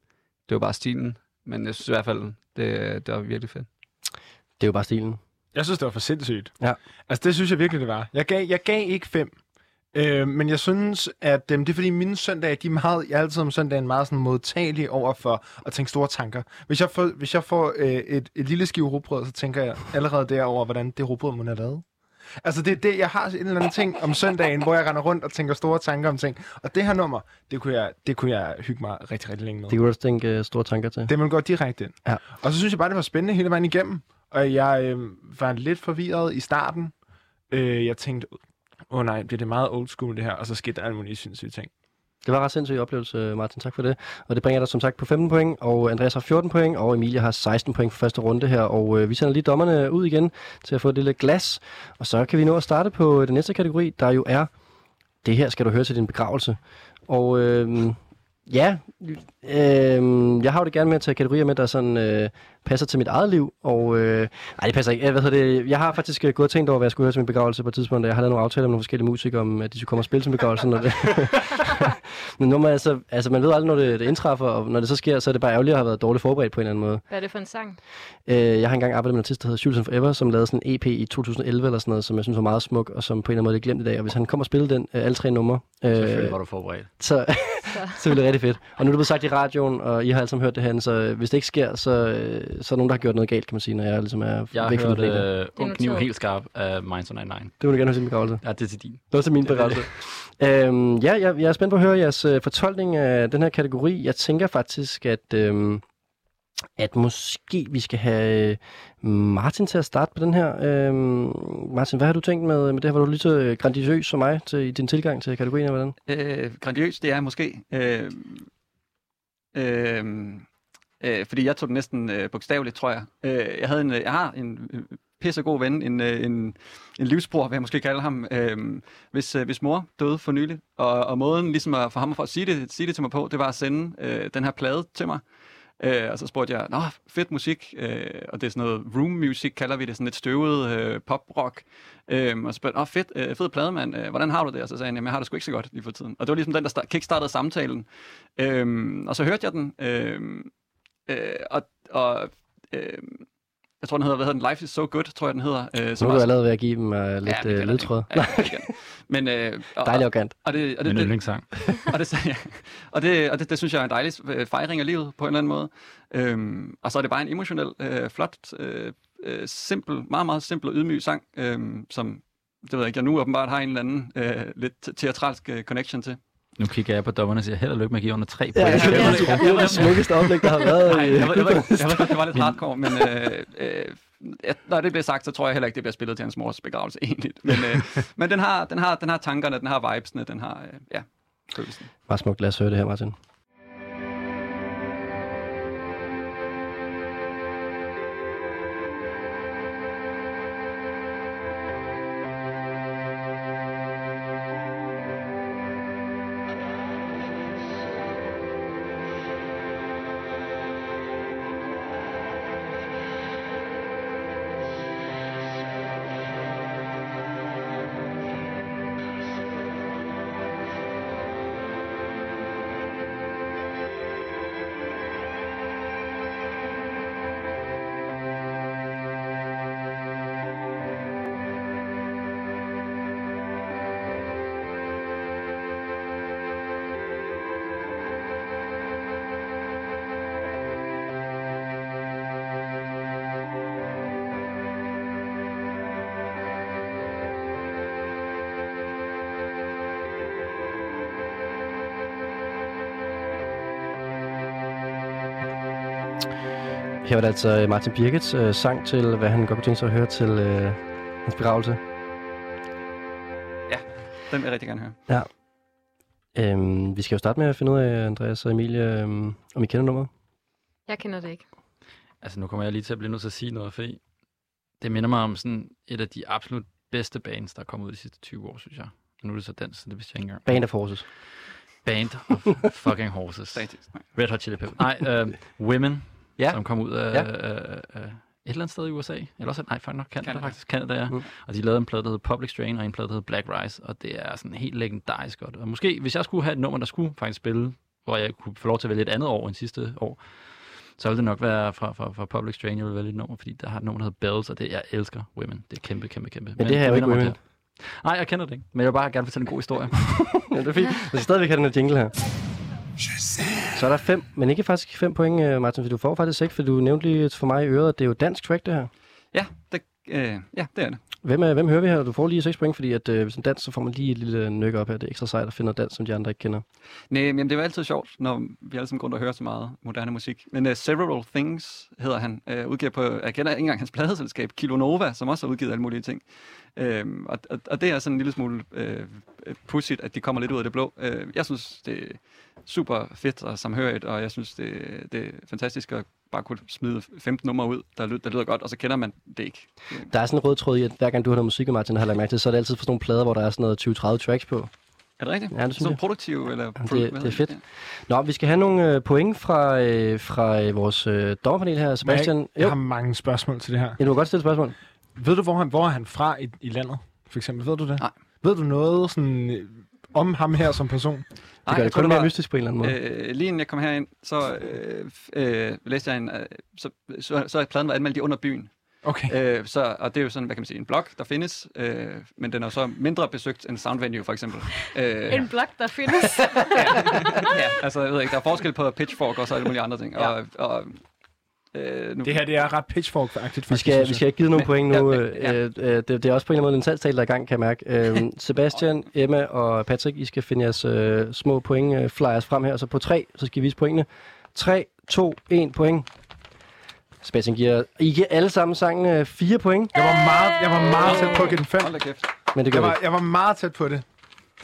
det var bare stilen. Men jeg synes i hvert fald, det, det var virkelig fedt. Det er jo bare stilen. Jeg synes, det var for sindssygt. Ja. Altså, det synes jeg virkelig, det var. Jeg gav, jeg gav ikke fem. Øh, men jeg synes, at øh, det er fordi mine søndage, de er meget, jeg er altid om søndagen meget sådan modtagelig over for at tænke store tanker. Hvis jeg får, hvis jeg får øh, et, et lille skive rugbrød, så tænker jeg allerede derover, hvordan det rugbrød må have lavet. Altså, det det, jeg har en eller anden ting om søndagen, hvor jeg render rundt og tænker store tanker om ting. Og det her nummer, det kunne jeg, det kunne jeg hygge mig rigtig, rigtig længe med. Det kunne du også tænke uh, store tanker til. Det man går direkte ind. Ja. Og så synes jeg bare, det var spændende hele vejen igennem. Og jeg øh, var lidt forvirret i starten. Øh, jeg tænkte, åh oh, nej, bliver det meget old school det her? Og så skete der alle mulige sindssyge ting. Det var en ret sindssyg oplevelse, Martin. Tak for det. Og det bringer dig som sagt på 15 point, og Andreas har 14 point, og Emilie har 16 point for første runde her. Og øh, vi sender lige dommerne ud igen til at få et lille glas. Og så kan vi nå at starte på den næste kategori, der jo er, det her skal du høre til din begravelse. Og øh, ja, øh, jeg har jo det gerne med at tage kategorier med, der sådan øh, passer til mit eget liv. Og øh, nej, det passer ikke. Hvad hedder det? Jeg har faktisk øh, gået og tænkt over, hvad jeg skulle høre til min begravelse på et tidspunkt, da jeg har lavet nogle aftaler med nogle forskellige musikere om, at de skulle komme og spille til min begravelse. Når det Men nu må jeg så, altså man ved aldrig, når det, det indtræffer, og når det så sker, så er det bare ærgerligt at have været dårligt forberedt på en eller anden måde. Hvad er det for en sang? Øh, jeg har engang arbejdet med en artist, der hedder Jules Forever, som lavede sådan en EP i 2011 eller sådan noget, som jeg synes var meget smuk, og som på en eller anden måde er glemt i dag. Og hvis han kommer og spiller den, øh, alle tre numre, Selvfølgelig øh, var du forberedt. så, så vil det rigtig fedt. Og nu er det blevet sagt i radioen, og I har alle sammen hørt det her, så øh, hvis det ikke sker, så, øh, så er nogen, der har gjort noget galt, kan man sige, når jeg ligesom er Jeg har væk fra hørt det. Øh, øh, Ung Kniv helt skarp af Minds on 99. det vil du gerne høre til min begravelse. Ja, det er til din. Det er også min begravelse. øhm, ja, jeg, jeg er spændt på at høre jeres øh, fortolkning af den her kategori. Jeg tænker faktisk, at øhm, at måske vi skal have øh, Martin til at starte på den her. Øhm, Martin, hvad har du tænkt med, med det her? Var du lige så øh, grandiøs som mig til, i din tilgang til kategorien, eller hvordan? Øh, grandiøs, det er måske. Øh, øh, øh, fordi jeg tog det næsten øh, bogstaveligt, tror jeg. Øh, jeg, havde en, øh, jeg har en øh, pissegod ven, en, øh, en, en livsbror, vil jeg måske kalde ham, øh, hvis, øh, hvis mor døde for nylig. Og, og måden ligesom at, for ham for at sige det, sige det til mig på, det var at sende øh, den her plade til mig. Øh, og så spurgte jeg, nå, fedt musik, øh, og det er sådan noget room music, kalder vi det, sådan lidt støvet øh, pop-rock. Øh, og så spurgte jeg, åh, fedt, øh, fed plade, mand, øh, hvordan har du det? Og så sagde han, jamen, jeg har det sgu ikke så godt lige for tiden. Og det var ligesom den, der start, kickstartede samtalen. Øh, og så hørte jeg den, øh, øh, og, og øh, jeg tror, den hedder, hvad hedder den? Life is so good, tror jeg, den hedder. Øh, Nu er som du allerede ved at give dem uh, lidt vi ja, den ledtråd. Ja. Men, øh, og, Dejlig arrogant. Og det, og det, Min det, yndlingssang. og det, ja. og det, og det, det synes jeg er en dejlig øh, fejring af livet på en eller anden måde. Øhm, og så er det bare en emotionel, øh, flot, øh, øh, simpel, meget, meget simpel og ydmyg sang, øh, som det ved jeg ikke, jeg nu åbenbart har en eller anden øh, lidt teatralsk øh, connection til. Nu kigger jeg på dommerne og siger, held og lykke med at give under tre Ja, point. jeg Det er det er det smukkeste oplæg, der har været. Nej, jeg, ved, jeg, ved, jeg godt, det var lidt hardcore, men øh, øh, ja, når det bliver sagt, så tror jeg heller ikke, det bliver spillet til hans mors begravelse egentlig. Men, øh, men den, har, den, har, den har tankerne, den har vibesene, den har, øh, ja, følelsen. Meget smukt. Lad os høre det her, Martin. Her var det altså øh, Martin Birgits øh, sang til, hvad han godt kunne tænke sig at høre til øh, hans begravelse. Den vil jeg rigtig gerne høre. Øhm, vi skal jo starte med at finde ud af, Andreas og Emilie, øhm, om I kender nummeret. Jeg kender det ikke. Altså, nu kommer jeg lige til at blive nødt til at sige noget, fordi det minder mig om sådan et af de absolut bedste bands, der er kommet ud de sidste 20 år, synes jeg. Og nu er det så dans, så det vidste jeg ikke engang. Band of Horses. Band of fucking horses. Red Hot Chili Peppers. Nej, uh, Women, Ja. som kom ud af, Ja. af, af et eller andet sted i USA. Eller også, nej, faktisk nok Canada, Canada. faktisk. Canada, ja. Mm. Og de lavede en plade, der hedder Public Strain, og en plade, der hedder Black Rise. Og det er sådan helt legendarisk godt. Og måske, hvis jeg skulle have et nummer, der skulle faktisk spille, hvor jeg kunne få lov til at vælge et andet år end sidste år, så ville det nok være fra, fra, fra Public Strain, jeg vil vælge et nummer, fordi der har et nummer, der hedder Bells, og det, jeg elsker Women. Det er kæmpe, kæmpe, kæmpe. Men det her er jo ikke Women. det. Nej, jeg kender det ikke. Men jeg vil bare gerne fortælle en god historie. Ja, det er fint. Vi skal stadigvæk have den her jingle her. Så er der fem, men ikke faktisk fem point, øh, Martin, for du får faktisk ikke, for du nævnte lige for mig i øret, at det er jo dansk track, det her. Ja, det, øh, ja, det er det. Hvem, er, hvem hører vi her? Du får lige 6 point, fordi at, øh, hvis en dans, så får man lige et lille øh, nyk op her. Det er ekstra sejt at finde dans, som de andre ikke kender. Nej, men det er jo altid sjovt, når vi alle sammen går rundt og hører så meget moderne musik. Men uh, Several Things hedder han. Uh, udgiver på, jeg kender ikke engang hans pladeselskab, Kilonova, som også har udgivet alle mulige ting. Uh, og, og, og det er sådan en lille smule uh, pudsigt, at de kommer lidt ud af det blå. Uh, jeg synes, det er super fedt og samhørigt, og jeg synes, det, det er fantastisk at bare kunne smide 15 numre ud, der, lyder, der lyder godt, og så kender man det ikke. Der er sådan en rød tråd i, at hver gang du har noget musik, Martin, har jeg lagt mærke til, så er det altid for sådan nogle plader, hvor der er sådan noget 20-30 tracks på. Er det rigtigt? Ja, det synes så jeg. produktiv? Eller det- hvad det er fedt. Ja. Nå, vi skal have nogle øh, point fra, øh, fra øh, vores øh, dommerpanel her. Sebastian, Jeg, jeg har mange spørgsmål til det her. ja, du må godt stille et spørgsmål. Ved du, hvor han, hvor er han fra i, i landet, for eksempel? Ved du det? Nej. Ved du noget sådan, øh, om ham her som person? Det gør jeg det kun mere var- mystisk på en eller anden måde. Øh, lige inden jeg kom herind, så øh, øh, læste jeg en, øh, så, så, så er pladen var anmeldt i under byen. Okay. Øh, så, og det er jo sådan, hvad kan man sige, en blog, der findes, øh, men den er så mindre besøgt end Soundvenue, for eksempel. Øh, En blog, der findes. ja, altså, jeg ved ikke, der er forskel på Pitchfork og så alle mulige andre ting. Ja. Og, og, øh, nu, Det her, det er ret pitchfork-agtigt, Vi faktisk. skal, synes vi jeg. skal have givet nogle point nu. ja, Øh, ja. øh, øh, det, det er også på en eller anden måde en salgstale, der er i gang, kan jeg mærke. Øh, Sebastian, Emma og Patrick, I skal finde jeres øh, små point øh, flyers frem her. Så på tre, så skal I vise pointene. 3, 2, 1 point. Sebastian giver... I giver alle sammen sangen øh, fire point, Jeg var meget, jeg var meget tæt på at give den fem. Hold da kæft. men det Jeg gør vi var, ikke. jeg var meget tæt på det.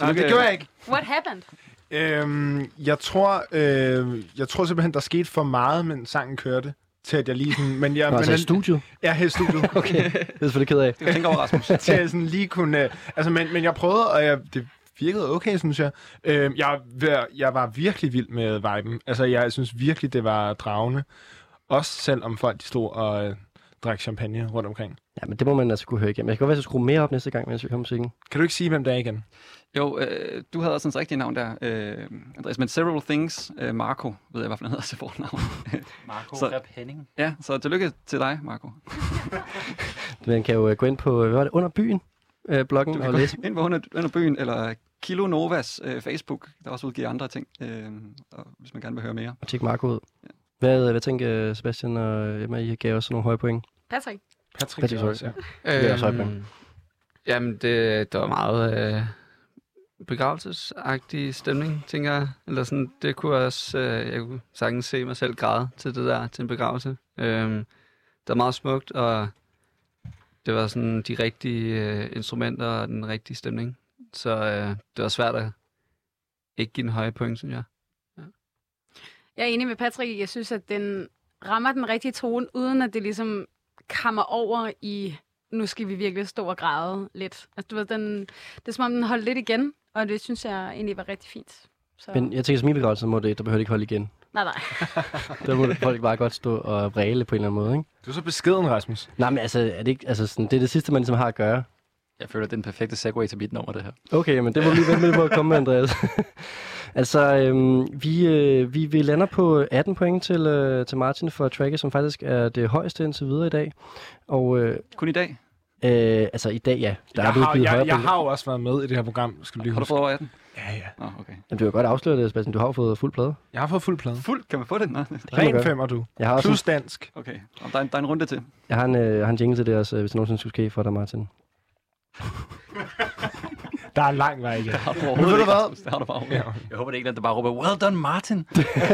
Nej, det Tillykke. gjorde jeg ikke. What happened? Øhm, jeg tror, øh, jeg tror simpelthen, der skete for meget, men sangen kørte. Til at jeg lige sådan... Men jeg, Nå, men altså i den- studiet. Ja, her i studiet. Okay, det er selvfølgelig ked af. Jeg tænker over, Rasmus. til at sådan lige kunne... øh, Altså, men, men jeg prøvede, og jeg, det virkede okay, synes jeg. Øh, jeg, var- jeg var virkelig vild med viben. Altså, jeg synes virkelig, det var dragende. Også selvom folk de stod og øh, drak champagne rundt omkring. Ja, men det må man altså kunne høre igennem. Jeg kan godt være, at jeg skrue mere op næste gang, mens vi kommer musikken. Kan du ikke sige, hvem det er igen? Jo, øh, du havde også hans rigtige navn der, øh, Andreas, men Several Things, øh, Marco, ved jeg, hvad han hedder til fornavn. Marco Så- Rep Henning. ja, så tillykke til dig, Marco. Man kan jo øh, gå ind på, øh, hvad var det, under byen, øh, bloggen, Du og læse. ind på under, under byen, eller Kilo Novas øh, Facebook, der også udgiver andre ting, øh, og hvis man gerne vil høre mere. og tjekke Marco ud. Hvad, hvad tænker øh, Sebastian og Emma, I gav os nogle høje point? Patrick. Patrick, Patrick, sorry. også, ja. Det er også højt point. Øhm, Jamen, det, det var meget øh, begravelsesagtig stemning, tænker jeg. Eller sådan, det kunne også, øh, jeg kunne sagtens se mig selv græde til det der, til en begravelse. Øhm, det var meget smukt, og det var sådan de rigtige øh, instrumenter og den rigtige stemning. Så øh, det var svært at ikke give en høje point, synes jeg. Ja. Jeg er enig med Patrick. Jeg synes, at den rammer den rigtige tone, uden at det ligesom kammer over i, nu skal vi virkelig stå og græde lidt. Altså, du ved, den, det er som om, den holdt lidt igen, og det synes jeg egentlig var rigtig fint. Så, Men jeg tænker, som min begravelse må det, der behøver det ikke holde igen. nej, nej. Der må folk bare godt stå og vræle på en eller anden måde, ikke? Du er så beskeden, Rasmus. Nej, men altså, er det, ikke, altså sådan, det er det sidste, man ligesom har at gøre. Jeg føler, det er den perfekte segue til mit nummer, det her. Okay, men det må vi lige vente med på at komme med, Andreas. altså, øhm, vi, øh, vi, vi lander på 18 point til, øh, til Martin for tracket, som faktisk er det højeste indtil videre i dag. Og øh, Kun i dag. øh, altså i dag, ja, der jeg, er har, jeg, jeg point. har jo også været med i det her program, skal du lige Har du fået over 18? Ja, ja. Nå, okay. Jamen, du har godt afsløret det, Sebastian. Du har jo fået fuld plade. Jeg har fået fuld plade. Fuld, kan man få det? Man Ren femmer, du. Jeg har også Plus dansk. okay. Og der, er en, der er en runde til. jeg har en, øh, jeg har en jingle til det også, øh, hvis det nogensinde skulle ske for dig, Martin. Der er lang vej igen. Men ved du hvad? Har du bare. Ja. Jeg håber, det ikke er en, der bare råber, well done, Martin.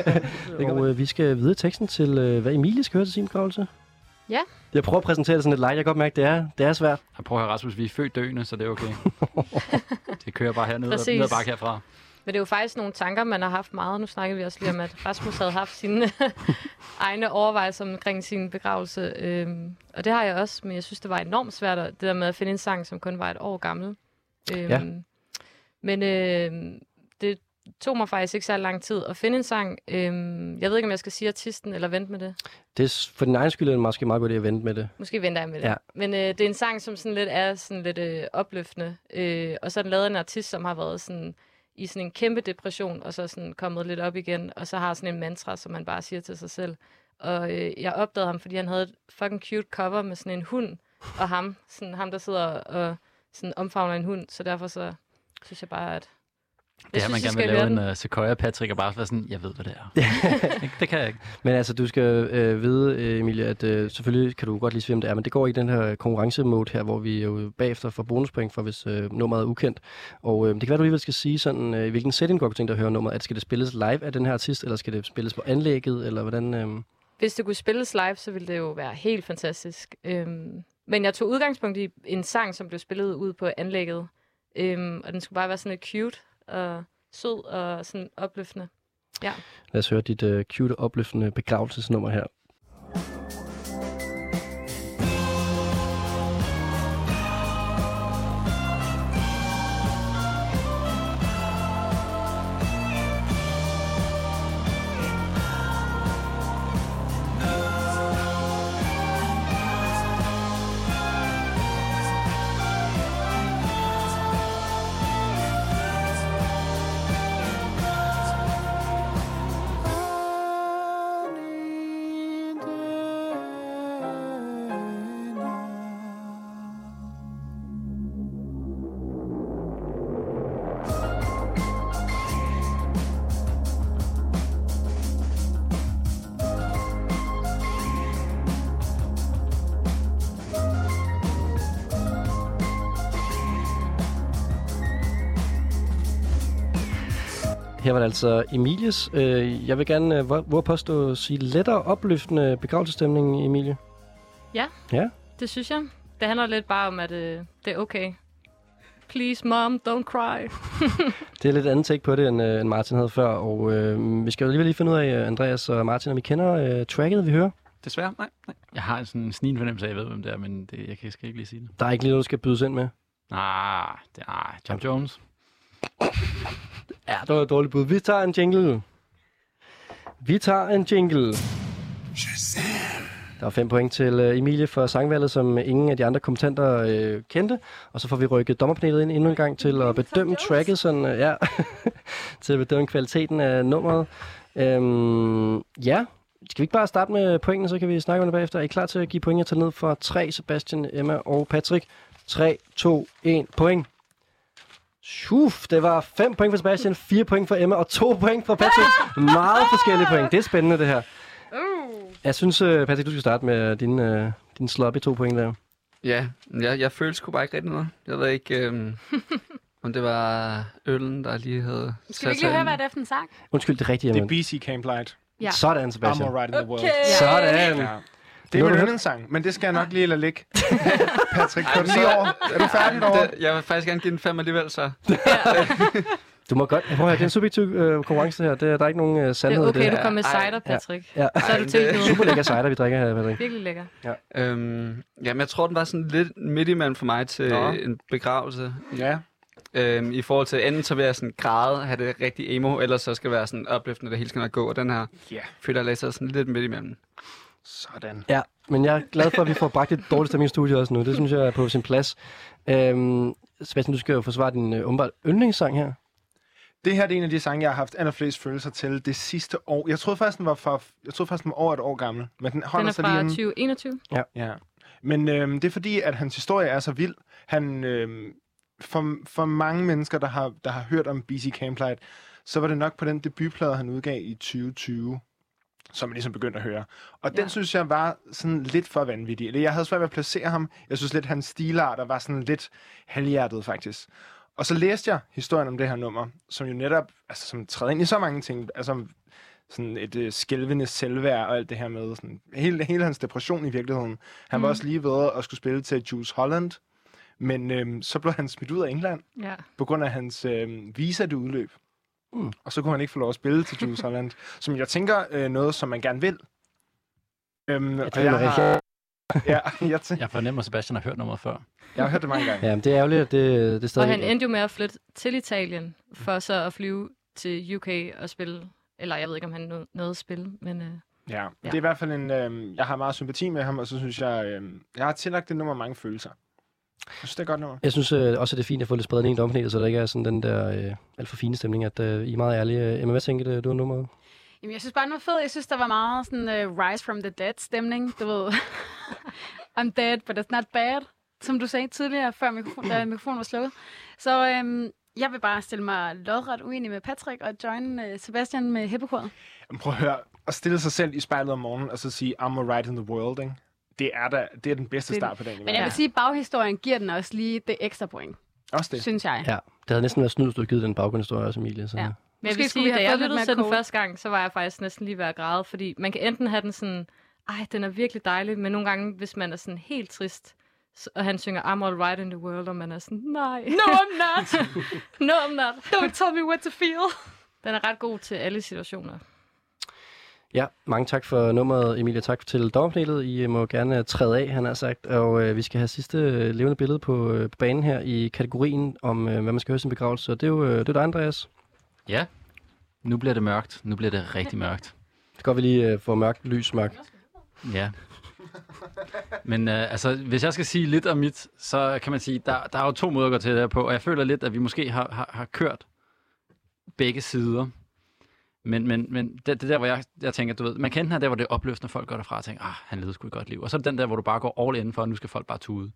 Og øh, vi skal videre teksten til, øh, hvad Emilie skal høre til sin begravelse. Ja. Jeg prøver at præsentere det sådan lidt light. Jeg kan godt mærke, det er, det er svært. Jeg prøver at høre, Rasmus, vi er født døende, så det er okay. det kører bare hernede og Præcis. ned ad bakke herfra. Men det er jo faktisk nogle tanker, man har haft meget. Nu snakker vi også lige om, at Rasmus havde haft sine egne overvejelser omkring sin begravelse. Øhm, og det har jeg også, men jeg synes, det var enormt svært, at- det der med at finde en sang, som kun var et år gammel. Øhm, Ja. Men øhm, det tog mig faktisk ikke så lang tid at finde en sang. Øhm, jeg ved ikke, om jeg skal sige artisten eller vente med det. Det er for din egen skyld er det måske meget godt at vente med det. Måske venter jeg med det. Ja. Men øh, det er en sang, som sådan lidt er sådan lidt øh, opløftende. Øh, og så er den lavet en artist, som har været sådan i sådan en kæmpe depression, og så sådan kommet lidt op igen, og så har sådan en mantra, som man bare siger til sig selv. Og øh, jeg opdagede ham, fordi han havde et fucking cute cover med sådan en hund, og ham, sådan ham der sidder og sådan omfavner en hund, så derfor så synes jeg bare, at Det er, man gerne vil lave en uh, Sequoia Patrick og bare være sådan, jeg ved, hvad det er. Det kan jeg ikke. Men altså, du skal øh, vide, øh, Emilie, at øh, selvfølgelig kan du godt lige sige, hvem det er, men det går i den her konkurrencemode her, hvor vi jo bagefter får bonuspoint for, hvis øh, nummeret er ukendt. Og øh, det kan være, du alligevel skal sige sådan, øh, i hvilken setting godt kunne tænke dig at høre nummeret. At skal det spilles live af den her artist, eller skal det spilles på anlægget, eller hvordan? Øh... hvis det kunne spilles live, så ville det jo være helt fantastisk. Øhm, men jeg tog udgangspunkt i en sang, som blev spillet ud på anlægget. Øhm, og den skulle bare være sådan lidt cute og sød og sådan opløftende. Ja. Lad os høre dit uh, cute, opløftende begravelsesnummer her. Her var det altså Emilies. Øh, jeg vil gerne øh, hvor, påstå sige lettere opløftende begravelsestemning, Emilie. Ja, Ja. det synes jeg. Det handler lidt bare om, at øh, det er okay. Please, mom, don't cry. Det er lidt andet take på det, end, øh, end Martin havde før. Og øh, vi skal jo alligevel lige finde ud af, øh, Andreas og Martin, om I kender øh, tracket, vi hører. Desværre, nej. nej. Jeg har sådan en snigende fornemmelse af, at jeg ved, hvem det er, men det, jeg kan, skal ikke lige sige det. Der er ikke lige noget, du skal bydes ind med. Nej, det er nej, John Jones. Ja, det var et dårligt bud. Vi tager en jingle. Vi tager en jingle. Der er fem point til øh, Emilie for sangvalget, som ingen af de andre kommentator øh, kendte. Og så får vi rykket dommerpanelet ind endnu en gang til at bedømme tracket, sådan, øh, ja, til at bedømme kvaliteten af nummeret. Øhm, ja, skal vi ikke bare starte med pointene, så kan vi snakke om det bagefter. Er I klar til at give point? Jeg tager ned for 3, Sebastian, Emma og Patrick. 3, 2, 1, point. Shuf, det var 5 point for Sebastian, 4 point for Emma og 2 point for Patrick. Meget forskellige point. Det er spændende, det her. Jeg synes, øh, Patrick, du skal starte med din, øh, din sloppy 2 point der. Ja, jeg, jeg følte sgu bare ikke rigtig noget. Jeg ved ikke, øhm, om det var øllen, der lige havde Skal vi ikke lige høre, hvad det er for en sang? Undskyld, det er rigtigt, Det er Emma. BC Camp Light. Ja. Sådan, Sebastian. I'm alright in the world. Okay. Sådan. Ja. Det er min yndlingssang, men det skal jeg nok lige lade ligge. Patrick, går du lige over? Er du færdig? Det, jeg vil faktisk gerne give den fem alligevel, så. Du må godt... Prøv at høre, det er en subjektiv øh, konkurrence her. Det, er- der er ikke nogen øh, Det sandhed er i det. okay, du her. kom med cider, Patrick. Ja. Så er du til det- nu. Super lækker cider, vi drikker her, Patrick. Virkelig lækker. Øhm, jamen, jeg tror, den var sådan lidt midt imellem for mig til Nå. en begravelse. Ja. Øhm, I forhold til, enten så vil jeg sådan græde, have det rigtig emo, eller så skal det være sådan opløftende, det hele skal nok gå. Og den her Ja. føler jeg læser sådan lidt midt imellem. Sådan. Ja, men jeg er glad for, at vi får bragt et dårligt stemning i studiet også nu. Det synes jeg er på sin plads. Øhm, Sebastian, du skal jo forsvare din øh, umiddelbart yndlingssang her. Det her det er en af de sange, jeg har haft allerflest følelser til det sidste år. Jeg troede faktisk, den var, for, jeg troede faktisk, den var over et år gammel. Men den holder Den er sig lige fra hjemme. 2021. Ja. Men øhm, det er fordi, at hans historie er så vild. Han, øhm, for, for mange mennesker, der har, der har hørt om BC Camplight, så var det nok på den debutplade, han udgav i 2020, som jeg ligesom begyndte at høre. Og den Ja. synes jeg var sådan lidt for vanvittig. Eller jeg havde svært ved at placere ham. Jeg synes lidt, hans stilarter var sådan lidt halvhjertet, faktisk. Og så læste jeg historien om det her nummer, som jo netop, altså som træder ind i så mange ting, altså sådan et øh, skælvende selvværd og alt det her med, sådan, hele, hele hans depression i virkeligheden. Han mm. var også lige ved at skulle spille til Jules Holland, men øhm, så blev han smidt ud af England, Ja. på grund af hans øhm, visa, det udløb. Mm. Og så kunne han ikke få lov at spille til Jules Holland, som jeg tænker øh, noget, som man gerne vil. Øhm, og tænker, jeg har, ja, jeg, tænker, Jeg fornemmer, at Sebastian har hørt nummeret før. jeg har hørt det mange gange. Ja, men det er ærgerligt, at det, det er Og stadig... han endte jo med at flytte til Italien, for så at flyve til UK og spille. Eller jeg ved ikke, om han nåede- nåede at spille, men... Øh, Ja, Ja. det er i hvert fald en... Øh, jeg har meget sympati med ham, og så synes jeg, øh, jeg har tillagt det nummer mange følelser. Jeg synes, det er godt nummer. Jeg synes øh, også, at det er fint at få lidt spredt ind i domknælet, så der ikke er sådan den der øh, alt for fine stemning, at øh, I er meget ærlige. Emma, hvad tænker du, du har nummeret? Jamen, jeg synes bare, den var fed. Jeg synes, der var meget sådan uh, Rise from the Dead stemning. Du ved, I'm dead, but it's not bad. Som du sagde tidligere, før mikrofon, da mikrofonen var slukket. Så øhm, jeg vil bare stille mig lodret uenig med Patrick og join uh, Sebastian med hippekoret. Men prøv at høre, at stille sig selv i spejlet om morgenen, og så sige, I'm alright in the world, ikke? Det er, da, det er den bedste Det- start på dagen. i Men jeg vil sige, at baghistorien giver den også lige det ekstra point, Også det. synes jeg. Ja, det havde næsten været snydt, hvis du havde givet den baggrundshistorie også, Emilie. Så. Ja. Men jeg Måske vil skulle sige, da jeg lyttede til den første gang, så var jeg faktisk næsten lige ved at græde, fordi man kan enten have den sådan, ej, den er virkelig dejlig, men nogle gange, hvis man er sådan helt trist, og han synger I'm all right in the world, og man er sådan, nej. No, I'm not. no, I'm not. Don't tell me what to feel. Den er ret god til alle situationer. Ja, mange tak for nummeret, Emilie. Tak til dommerpanelet. I må gerne træde af, han har sagt. Og øh, vi skal have sidste øh, levende billede på, øh, på banen her i kategorien om, øh, hvad man skal høre sin begravelse. Og det er jo øh, det er dig, Andreas. Ja. Nu bliver det mørkt. Nu bliver det rigtig mørkt. Det går vi lige øh, få mørkt, lys, mørkt. Ja. Men øh, altså, hvis jeg skal sige lidt om mit, så kan man sige, der, der er jo to måder at gå til det her på, og jeg føler lidt, at vi måske har, har, har kørt begge sider. Men, men, men det, det er der, hvor jeg, jeg tænker, du ved, man kan enten have der, hvor det er opløftende, folk går derfra og tænker, ah, han levede sgu et godt liv. Og så er det den der, hvor du bare går all in for, at nu skal folk bare tude.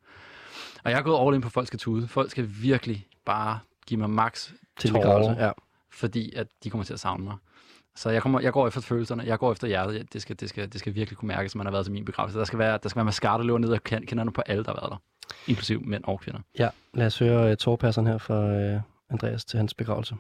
Og jeg er gået all in på, at folk skal tude. Folk skal virkelig bare give mig max Til ja. fordi at de kommer til at savne mig. Så jeg, kommer, jeg går efter følelserne, jeg går efter hjertet. Det skal, det skal, det skal virkelig kunne mærkes, at man har været til min begravelse. Der skal være, der skal være mascara, der løber ned og kend- kinderne på alle, der har været der. Inklusiv mænd og kvinder. Ja, lad os høre uh, tårpasseren her fra uh, Andreas til hans begravelse.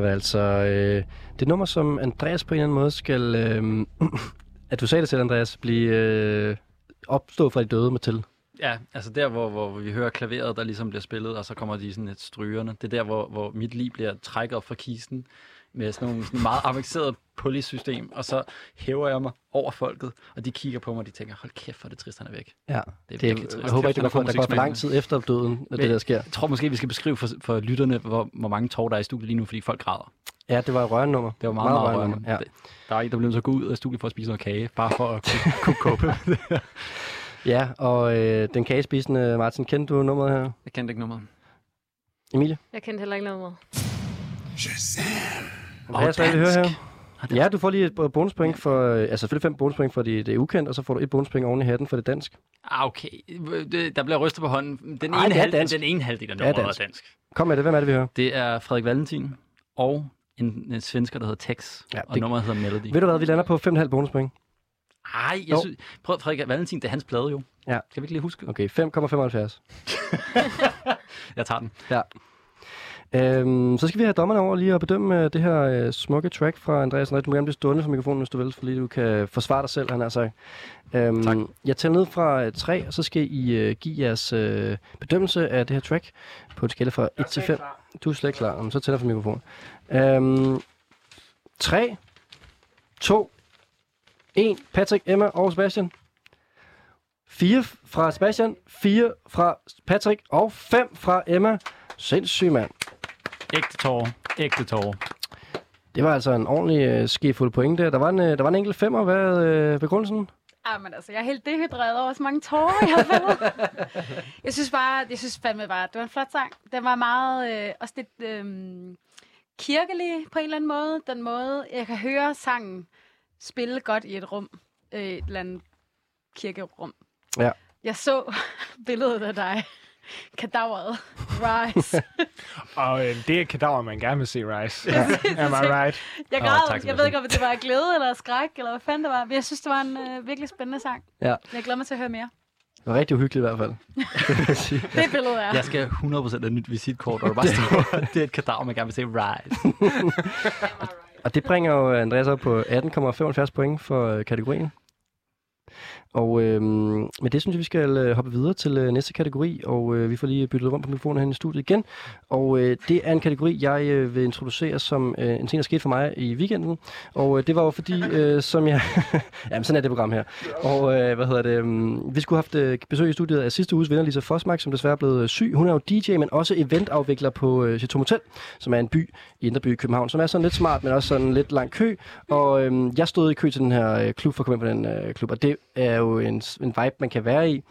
Skal være altså øh, det nummer, som Andreas på en eller anden måde skal... Øh, at du sagde det selv, Andreas, blive øh, opstå fra de døde med til. Ja, altså der, hvor, hvor vi hører klaveret, der ligesom bliver spillet, og så kommer de sådan et strygerne. Det er der, hvor, hvor mit liv bliver trækket op fra kisten med sådan nogle sådan meget avanceret pulley-system, og så hæver jeg mig over folket, og de kigger på mig, og de tænker, hold kæft, hvor er det trist, han er væk. Ja, Det er det, virkelig trist. jeg håber ikke, det er går for, der går for lang tid efter døden, at det der sker. Jeg tror måske, vi skal beskrive for, for lytterne, hvor, hvor mange tårer der er i studiet lige nu, fordi folk græder. Ja, det var et rørende nummer. Det var meget, meget, meget rørende. Ja. Der er en, der blev nødt til at gå ud af studiet for at spise noget kage, bare for at kunne, kunne kope. ja, og øh, den kagespisende Martin, kendte du nummeret her? Jeg kendte ikke nummeret. Emilie? Jeg kendte heller ikke noget. Andreas, hvad vil vi høre her? Ja, du får lige et øh, bonuspoint for, øh, altså selvfølgelig fem bonuspoint for det, det er ukendt, og så får du et bonuspoint oven i hatten for det dansk. Ah, okay. Det, der bliver rystet på hånden. Den Ej, ene, det halv, dansk. den ene halvdel af Det er nummeret er dansk. dansk. Kom med det, hvem er det, vi hører? Det er Frederik Valentin og en, en svensker, der hedder Tex, Ja, ja, og det- nummeret hedder Melody. Ved du hvad, vi lander på 5,5 bonuspoint. Ej, jeg Jo. synes, prøv Frederik Valentin, det er hans plade jo. Ja. Skal vi ikke lige huske? Okay, 5,75. Jeg tager den. Ja. Øhm, så skal vi have dommerne over lige og bedømme øh, det her øh, smukke track fra Andreas André. Du må gerne blive stående for mikrofonen, hvis du vil, fordi du kan forsvare dig selv, han har sagt. Øhm, Tak. Jeg tæller ned fra øh, 3, og så skal I øh, give jeres øh, bedømmelse af det her track på en skala fra 1 til 5. Du er slet ikke klar. Jamen, så tænder jeg for mikrofonen. Øhm, 3, 2, 1. Patrick, Emma og Sebastian. 4 fra Sebastian, 4 fra Patrick og 5 fra Emma. Sindssyg, mand. Ægte tårer. Ægte tårer. Det var altså en ordentlig øh, skefuld point der. Der var en, øh, der var en enkelt femmer. Hvad er øh, begrundelsen? Ah, men altså, jeg er helt dehydreret over så mange tårer, jeg har fået. jeg synes bare, jeg synes fandme bare, det var en flot sang. Den var meget, øh, også lidt øh, kirkelig på en eller anden måde. Den måde, jeg kan høre sangen spille godt i et rum. Øh, et eller andet kirkerum. Ja. Jeg så billedet af dig. Kadaveret. Rise. Og øh, det er kadaver, man gerne vil se Rise. Ja. Am I right? Jeg græd. tak, jeg ved ikke, om det var glæde eller skræk, eller hvad fanden det var. Men jeg synes, det var en øh, virkelig spændende sang. Ja. Jeg glæder mig til at høre mere. Det var rigtig uhyggeligt i hvert fald. Det billede er. Jeg skal 100% have et nyt visitkort, og der bare står, det er et kadaver, man gerne vil se rise. Og det bringer jo Andreas op på 18,75 point for øh, kategorien. Og øh, med det synes jeg, vi skal øh, hoppe videre til øh, næste kategori, og øh, vi får lige byttet rundt på mikrofonen her i studiet igen. Og øh, det er en kategori, jeg øh, vil introducere som øh, en ting, der skete for mig i weekenden. Og øh, det var jo fordi, øh, som jeg... Jamen, sådan er det program her. Og øh, hvad hedder det? Øh, vi skulle have haft øh, besøg i studiet af sidste uges vinder, Lisa Fosmark, som desværre er blevet øh, syg. Hun er jo DJ, men også eventafvikler på øh, Chateau Motel, som er en by i Indreby i København, som er sådan lidt smart, men også sådan lidt lang kø. Og øh, jeg stod i kø til den her øh, klub for at komme ind på den øh, klub, og det er jo en, en vibe, man kan være i.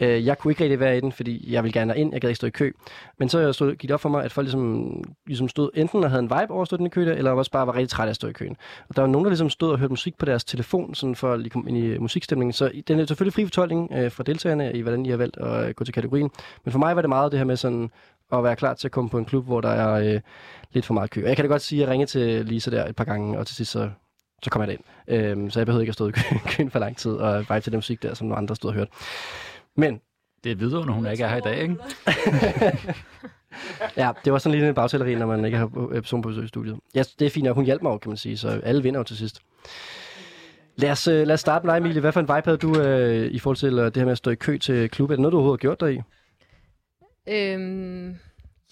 Øh, jeg kunne ikke rigtig være i den, fordi jeg ville gerne ind. Jeg gad ikke stå i kø. Men så stod, gik det op for mig, at folk ligesom, ligesom stod enten og havde en vibe over at stå i den kø der, eller også bare var rigtig trætte af at stå i køen. Og der var nogen, der ligesom stod og hørte musik på deres telefon, sådan for at lige komme ind i musikstemningen. Så den er selvfølgelig fri fortolkning øh, fra deltagerne i, hvordan I har valgt at øh, gå til kategorien. Men for mig var det meget det her med sådan at være klar til at komme på en klub, hvor der er øh, lidt for meget kø. Og jeg kan da godt sige, at jeg ringede til Lisa der et par gange, og til sidst så så kom jeg derind. Øhm, så jeg behøvede ikke at stå i kø- køen for lang tid og vibe til den musik der, som nogle andre stod og hørte. Men Det er videre, hun ikke er her i dag, ikke? ja, det var sådan lige en bagtæleri, når man ikke har øh, person på besøg i studiet. Ja, det er fint, og hun hjalp mig kan man sige, så alle vinder jo til sidst. Lad os, øh, lad os starte med dig, Emilie. Hvad for en vibe havde du øh, i forhold til øh, det her med at stå i kø til klub? Er det noget, du overhovedet har gjort dig i? Øhm,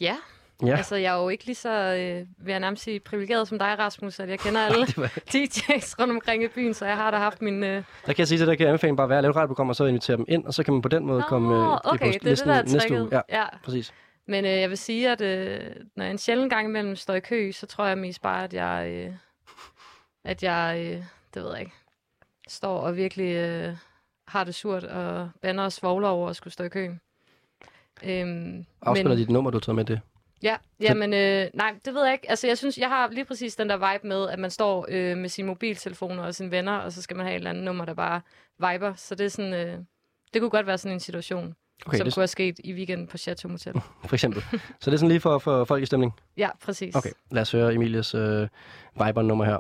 ja, Ja. Altså, jeg er jo ikke lige så, øh, vil jeg nærmest sige, privilegeret som dig, Rasmus, at jeg kender alle DJ's rundt omkring i byen, så jeg har da haft min... Øh... Der kan jeg sige dig, der kan jeg anbefale bare at være at lave et radioprogram, og så invitere dem ind, og så kan man på den måde komme øh, okay, det er det, der er næste uge. Ja, ja. præcis. Men øh, jeg vil sige, at øh, når jeg en sjældent gang imellem står i kø, så tror jeg mest bare, at jeg, øh, at jeg øh, det ved jeg ikke, står og virkelig øh, har det surt og bander og svogler over at skulle stå i kø. Øhm, Afspiller men- dit nummer, du har taget med det. Ja, jamen, øh, nej, det ved jeg ikke. Altså, jeg synes, jeg har lige præcis den der vibe med, at man står øh, med sin mobiltelefon og sine venner, og så skal man have et eller andet nummer, der bare viber. Så det er sådan, øh, det kunne godt være sådan en situation, Okay, som det- kunne have sket i weekenden på Chateau Motel. For eksempel. så det er sådan lige for få folk i stemning. Ja, præcis. Okay, lad os høre Emilies øh, Viber-nummer her.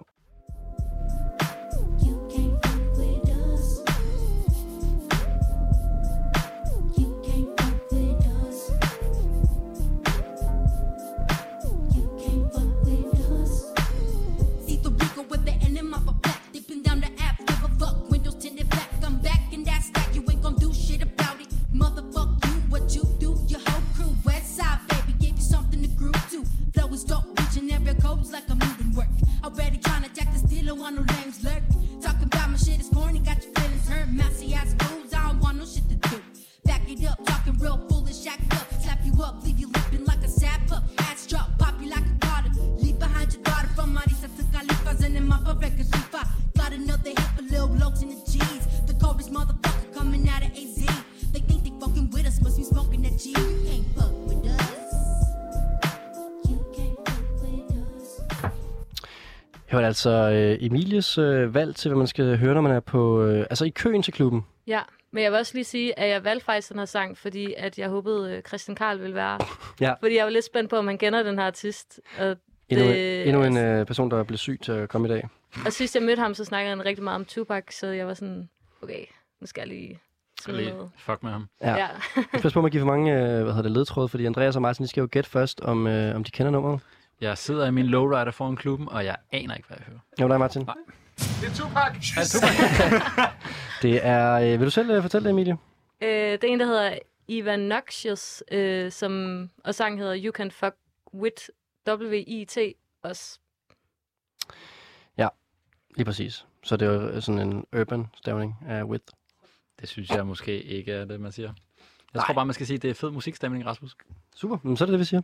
Her var det altså øh, Emilies øh, valg til, hvad man skal høre, når man er på, øh, altså i køen til klubben. Ja, men jeg vil også lige sige, at jeg valgte faktisk den her sang, fordi at jeg håbede, øh, Christian Karl ville være. Ja. Fordi jeg var lidt spændt på, om han kender den her artist. Og, Endnu, det, endnu en øh, person, der blev syg til at komme i dag. og sidst jeg mødte ham, så snakkede han rigtig meget om Tupac, så jeg var sådan, okay, nu skal jeg lige Lige noget. fuck med ham. Ja. Ja. Pas på med at give for mange øh, hvad hedder det, ledtråde, fordi Andreas og Martin de skal jo gætte først, om, øh, om de kender nummeret. Jeg sidder i min lowrider foran klubben, og jeg aner ikke, hvad jeg hører. Jo, dig Martin. Nej. Det er Tupac! Ja, Tupac. Det er, øh, vil du selv øh, fortælle det, Emilie? Øh, det er en, der hedder Ivan Noxious, øh, som, og sangen hedder You Can Fuck With W-I-T også. Lige præcis. Så det er jo sådan en urban stavning af with. Det synes jeg måske ikke er det, man siger. Jeg Nej. tror bare, man skal sige, at det er fed musikstemning, Rasmus. Super, men så er det det, vi siger.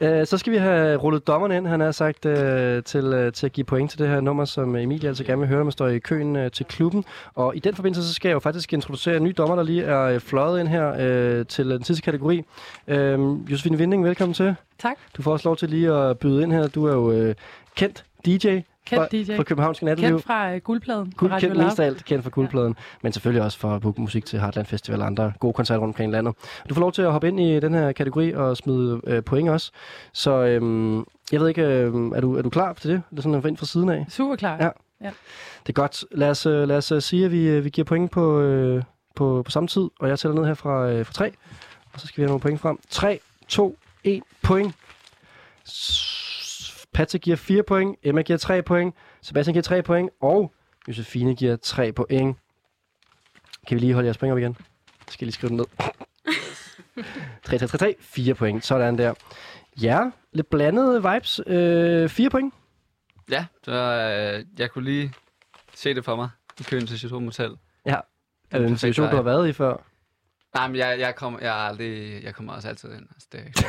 Øh, så skal vi have rullet dommeren ind, han har sagt, øh, til, øh, til at give point til det her nummer, som Emilie altså gerne vil høre, når man står i køen øh, til klubben. Og i den forbindelse, så skal jeg jo faktisk introducere en ny dommer, der lige er øh, fløjet ind her øh, til den sidste kategori. Øh, Josefine Vinding, velkommen til. Tak. Du får også lov til lige at byde ind her. Du er jo øh, kendt DJ. Kendt fra, DJ. Fra Københavnske Natteliv. Kendt fra uh, guldpladen Guld, Radio kendt mest af alt kendt for guldpladen, ja. men selvfølgelig også for at booke musik til Heartland Festival og andre gode koncerter rundt omkring i landet. Du får lov til at hoppe ind i den her kategori og smide øh, point også. Så øhm, jeg ved ikke, øh, er, du, er du klar til det? Det er sådan en ind fra siden af. Super klar. Ja. ja. Det er godt. Lad os, øh, lad os øh, sige, at vi, vi giver point på, øh, på, på samme tid, og jeg tæller ned her fra, øh, fra 3, og så skal vi have nogle point frem. 3, 2, 1, point. S- Patrick giver 4 point, Emma giver 3 point, Sebastian giver 3 point, og Josefine giver 3 point. Kan vi lige holde jeres point op igen? Jeg skal lige skrive den ned. 3, 3, 3, 3, 4 point. Sådan der. Ja, lidt blandede vibes. Øh, 4 point. Ja, det var, øh, jeg kunne lige se det for mig i køen til Chateau Motel. Ja. Er det en situation, du har været i før? Nej, men jeg, jeg, kommer, jeg, aldrig, jeg kommer også altid ind. Altså, det,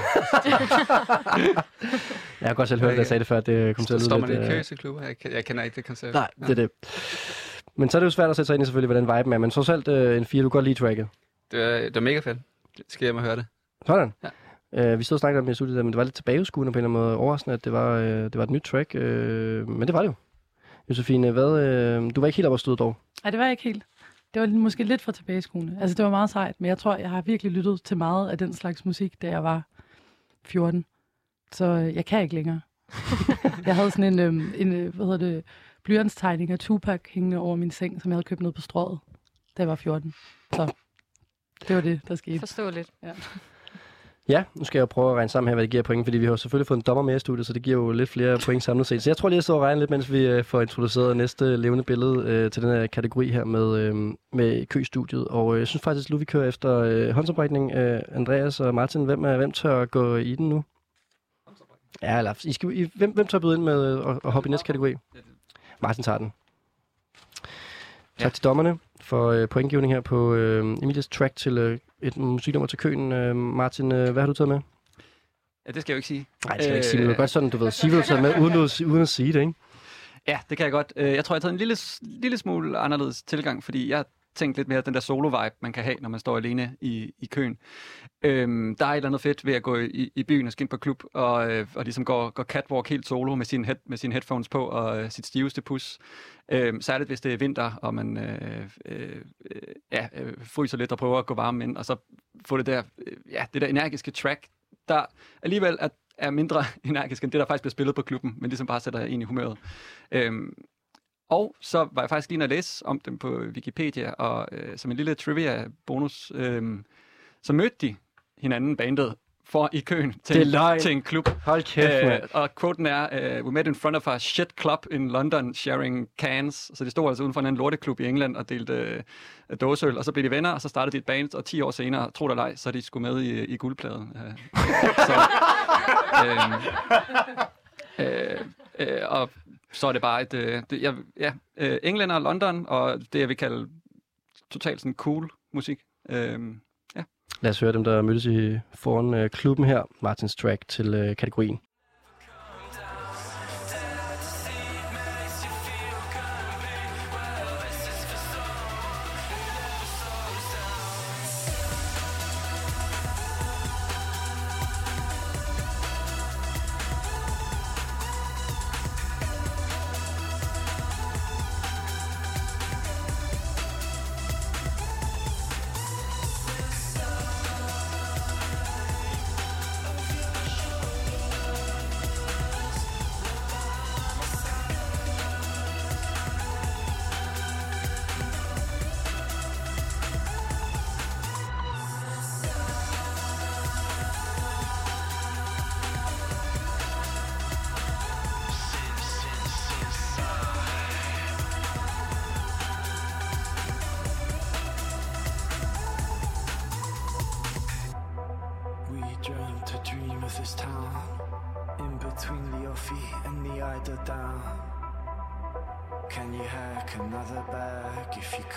Jeg har godt selv hørt, at jeg sagde det før, det kom til at lyde Står man lidt... i øh, kø til klubber? Jeg, jeg kender ikke det koncept. Nej, det er det. Men så er det jo svært at sætte sig ind i selvfølgelig, hvordan viben er. Men trods alt øh, en 4, du kan godt lide tracket. Det er, det er mega fedt. Skal jeg hjem og høre det? Sådan. Ja. Øh, vi stod og snakkede om det i studiet, men det var lidt tilbageskuende på en eller anden måde. Overraskende, at det var, øh, det var et nyt track. Øh, men det var det jo. Josefine, hvad, øh, du var ikke helt oppe at støde dog. Nej, det var jeg ikke helt. Det var måske lidt for tilbageskuende. Altså, det var meget sejt, men jeg tror, jeg har virkelig lyttet til meget af den slags musik, da jeg var 14. Så øh, jeg kan ikke længere. jeg havde sådan en, øhm, en øh, hvad hedder det, blyantstegning af Tupac hængende over min seng, som jeg havde købt ned på strået, da jeg var 14. Så det var det, der skete. Forståeligt. Ja. Ja, nu skal jeg jo prøve at regne sammen her, hvad det giver point, fordi vi har selvfølgelig fået en dommer med i studiet, så det giver jo lidt flere point samlet set. Så jeg tror lige, jeg står og regner lidt, mens vi øh, får introduceret næste levende billede øh, til den her kategori her med, øh, med køstudiet. Og øh, jeg synes faktisk, at nu vi kører efter øh, håndsoprækning. Øh, Andreas og Martin, hvem, er, hvem tør gå i den nu? Ja, eller I skal, I, hvem, hvem tager byde ind med øh, at, at hoppe i næste kategori? Martin tager den. Tak Ja. til dommerne for øh, pointgivning her på øh, Emilias track til øh, et musiknummer til køen. Øh, Martin, øh, hvad har du taget med? Ja, det skal jeg jo ikke sige. Nej, det skal jeg ikke sige, men Øh, det er godt sådan, du ved, sige, hvad du med, uden at, uden at sige det, ikke? Ja, det kan jeg godt. Øh, Jeg tror, jeg har taget en lille, lille smule anderledes tilgang, fordi jeg tænkt lidt mere den der solo-vibe, man kan have, når man står alene i, i køen. Øhm, der er et eller andet fedt ved at gå i, i byen og skinne ind på klub, og, øh, og ligesom går, går catwalk helt solo med sine, head, med sine headphones på og øh, sit stiveste pus. Øhm, særligt hvis det er vinter, og man øh, øh, ja, øh, fryser lidt og prøver at gå varm ind, og så få det der, øh, ja, det der energiske track, der alligevel er, er mindre energisk end det, der faktisk bliver spillet på klubben, men ligesom bare sætter en i humøret. Øhm, og så var jeg faktisk lige at læse om dem på Wikipedia, og øh, som en lille trivia-bonus, øh, så mødte de hinanden bandet for i køen til, løgn. til en klub. Hold kæft, mand. og quoten er, uh, we met in front of a shit club in London sharing cans. Så de stod altså uden for en anden lorteklub i England og delte uh, dåseøl, og så blev de venner, og så startede de et band, og 10 år senere, tro det eller ej, så de skulle med i, i guldpladen. Uh, så, øhm, øh, øh, og så er det bare et, øh, det, jeg, ja, øh, England og London, og det jeg vil kalde totalt sådan cool musik. Øh, ja. Lad os høre dem, der mødtes i foran øh, klubben her. Martins track til øh, kategorien.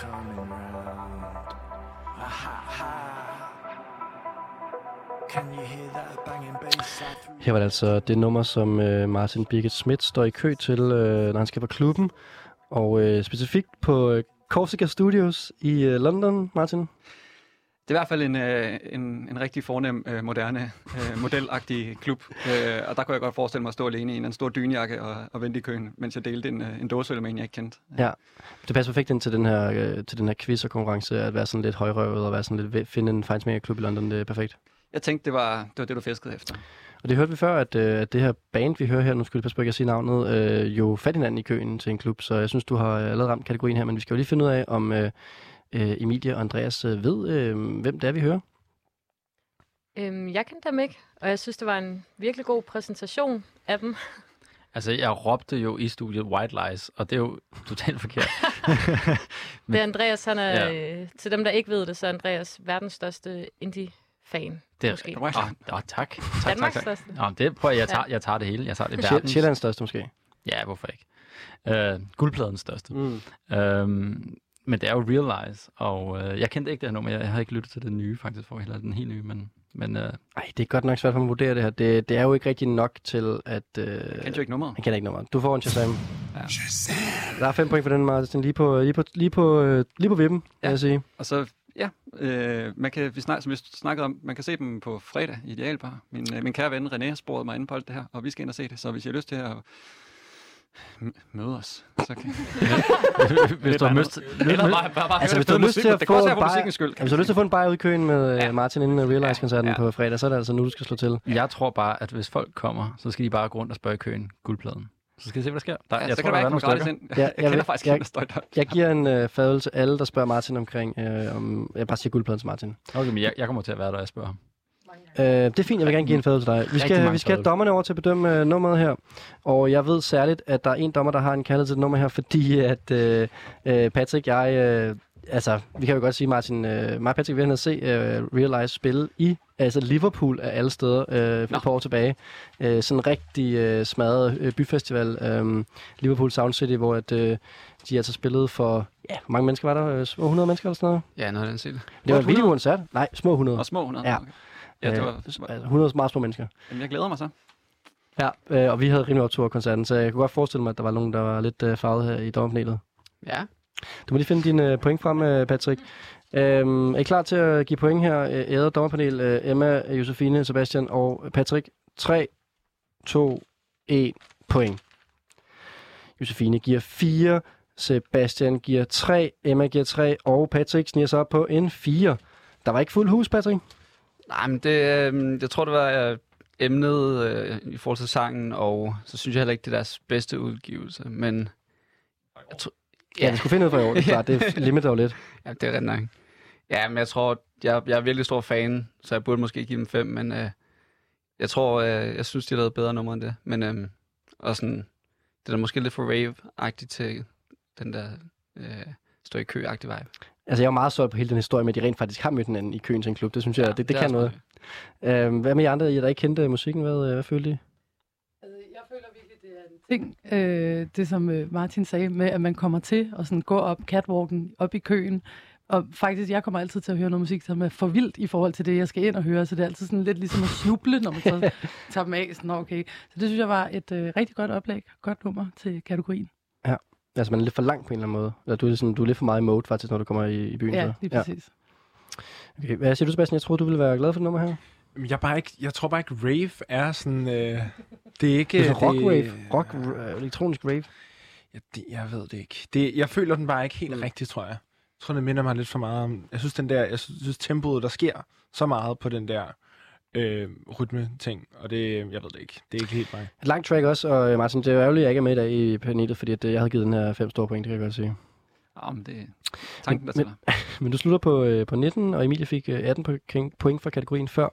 Coming round. Her var det altså det nummer, som øh, Martin Birgit Schmidt står i kø til, øh, når han skal på klubben. Og øh, specifikt på øh, Corsica Studios i øh, London, Martin. Det er i hvert fald en, øh, en, en rigtig fornem, øh, moderne, øh, modelagtig klub. Øh, og der kunne jeg godt forestille mig at stå alene i en anden stor dynjakke og, og vente i køen, mens jeg delte en, øh, en dåseøl med en, jeg ikke kendte. Ja. Det passer perfekt ind til den her, øh, til den her quiz og konkurrence, at være sådan lidt højrøvet og være sådan lidt, finde en fejnsmager-klub i London. Det er perfekt. Jeg tænkte, det var det, var det du fiskede efter. Og det hørte vi før, at, øh, at det her band, vi hører her, nu skal vi passe på ikke at sige navnet, øh, jo fandt hinanden i køen til en klub, så jeg synes, du har øh, allerede ramt kategorien her, men vi skal jo lige finde ud af, om øh, øh, Emilie og Andreas øh, ved, øh, hvem det er, vi hører. Øhm, jeg kendte dem ikke, og jeg synes, det var en virkelig god præsentation af dem. Altså, jeg råbte jo i studiet White Lies, og det er jo totalt forkert. Det er Andreas, han er, Ja. øh, til dem, der ikke ved det, så er Andreas verdens største indie-fan. Det er, måske. Åh, oh, oh, tak. tak, tak, Danmarks tak. største. Nå, men det prøver jeg, jeg tager, jeg tager det hele. Jeg tager det verdens. Sjællands største måske. Ja, hvorfor ikke? Øh, guldpladens største. Mm. Øhm, men det er jo Real Lies, og øh, jeg kendte ikke det her nummer. Jeg, jeg har ikke lyttet til den nye, faktisk, for heller den helt nye, men... men øh, Ej, det er godt nok svært for mig at vurdere det her. Det, det er jo ikke rigtig nok til, at... Øh, Kendte jo ikke nummeret. jeg kender ikke nummeret. Du får en Shazam. Ja. Der er fem point for den, Martin. Lige på, lige på, lige på, øh, lige på vippen, ja. vil jeg sige. Og så, ja, øh, man kan, vi snak, som vi snakkede om, man kan se dem på fredag i Idealbar. Min, øh, min kære ven René har sporet mig ind på alt det her, og vi skal ind og se det. Så hvis I har lyst til at møde os, så kan hvis du har lyst Eller bare, bare, bare Altså, høre hvis du har fed lyst musik, til at få en musikkens skyld. Hvis du har lyst til at få en bajer ud i køen med ja. Ja. Martin inden Realize-koncerten ja, på fredag, så er det altså nu, du skal slå til. Jeg tror bare, at hvis folk kommer, så skal de bare gå rundt og spørge i køen guldpladen. Så skal vi se, hvad der sker. Der, Ja, jeg så tror, kan der være, nogle stykker. ind. Ja, Jeg jeg kender faktisk jeg- der. Jeg giver en øh, fadøl til alle, der spørger Martin omkring, øh, om jeg bare siger guldpladen til Martin. Okay, men jeg, jeg kommer til at være der, og jeg spørger ham. Øh, det er fint, jeg vil gerne give en fadøl til dig. Vi skal, vi skal have dommerne over til at bedømme øh, nummeret her. Og jeg ved særligt, at der er en dommer, der har en kaldet til nummer her, fordi at øh, øh, Patrick, jeg... Øh, altså, vi kan jo godt sige, Martin, øh, mig Patrick hen og se øh, Realize spille i Altså Liverpool er alle steder øh, for et par år tilbage. Øh, sådan en rigtig øh, smadret øh, byfestival. Øh, Liverpool Sound City, hvor at, øh, de altså spillede for... Ja, hvor mange mennesker var der? Øh, Små 100 mennesker eller sådan noget? Ja, noget af den stil. Det var en vildt koncert. Nej, små 100. Og små 100? Ja. Okay. Ja, det var... Øh, altså 100 meget små mennesker. Jamen, jeg glæder mig så. Ja, øh, og vi havde rimelig optur af koncerten, så jeg kunne godt forestille mig, at der var nogen, der var lidt øh, farvet her i dommerpanelet. Ja. Du må lige finde dine øh, point frem, øh, Patrick. Øhm, er I klar til at give point her? Øh, Æret dommerpanel, øh, Emma, Josefine, Sebastian og Patrick. 3, 2, 1 point. Josefine giver 4, Sebastian giver 3, Emma giver 3, og Patrick sniger sig op på en 4. Der var ikke fuld hus, Patrick. Nej, men det, øh, jeg tror, det var øh, emnet øh, i forhold til sangen, og så synes jeg heller ikke, det er deres bedste udgivelse. Men jeg tror, Ja, vi skulle finde ud fra i år, det er klart. Det limiter jo lidt. Ja, det er ret nok. Ja, men jeg tror, jeg, jeg er virkelig stor fan, så jeg burde måske give dem fem, men øh, jeg tror, øh, jeg synes, de lavet bedre numre end det. Men øh, og sådan, det er da måske lidt for rave-agtigt til den der øh, stå i kø-agtige vibe. Altså, jeg er meget solgt på hele den historie med, at de rent faktisk har mødt hinanden i køen til en klub. Det synes jeg, ja, det, det, det kan noget. Øhm, hvad med jer andre, I der ikke kendte musikken? Hvad, øh, hvad følte I? Jeg føler virkelig, det er en ting, øh, det som øh, Martin sagde, med at man kommer til at sådan gå op catwalken, op i køen. Og faktisk, jeg kommer altid til at høre noget musik, som er for vildt i forhold til det, jeg skal ind og høre. Så det er altid sådan lidt ligesom at snuble, når man så tager dem af. Sådan, "Nå, okay. Så det synes jeg var et øh, rigtig godt oplæg, godt nummer til kategorien. Ja. Altså, man er lidt for langt på en eller anden måde. Eller du er, sådan, du er lidt for meget i mode, faktisk, når du kommer i, i byen. Ja, så. lige præcis. Okay. Hvad siger du, Sebastian? Jeg tror, du ville være glad for det nummer her. Jeg, bare ikke, jeg tror bare ikke, rave er sådan... Øh, det er ikke... Det er rock det- rave. Rock, øh, elektronisk rave. Ja, det, jeg ved det ikke. Det, jeg føler den bare ikke helt mm. rigtigt, tror jeg. Jeg tror, det minder mig lidt for meget om... Jeg synes, den der, jeg synes tempoet, der sker så meget på den der øh, rytme-ting, og det, jeg ved det ikke. Det er ikke helt mig. Et langt track også, og øh, Martin, det er jo ærgerligt, at jeg ikke er med i dag i panelet, fordi at, øh, jeg havde givet den her fem store point, det kan jeg godt sige. Ja, men det er tanken, der Men-. Men du slutter på, øh, på 19, og Emilie fik øh, 18 point- point for kategorien før.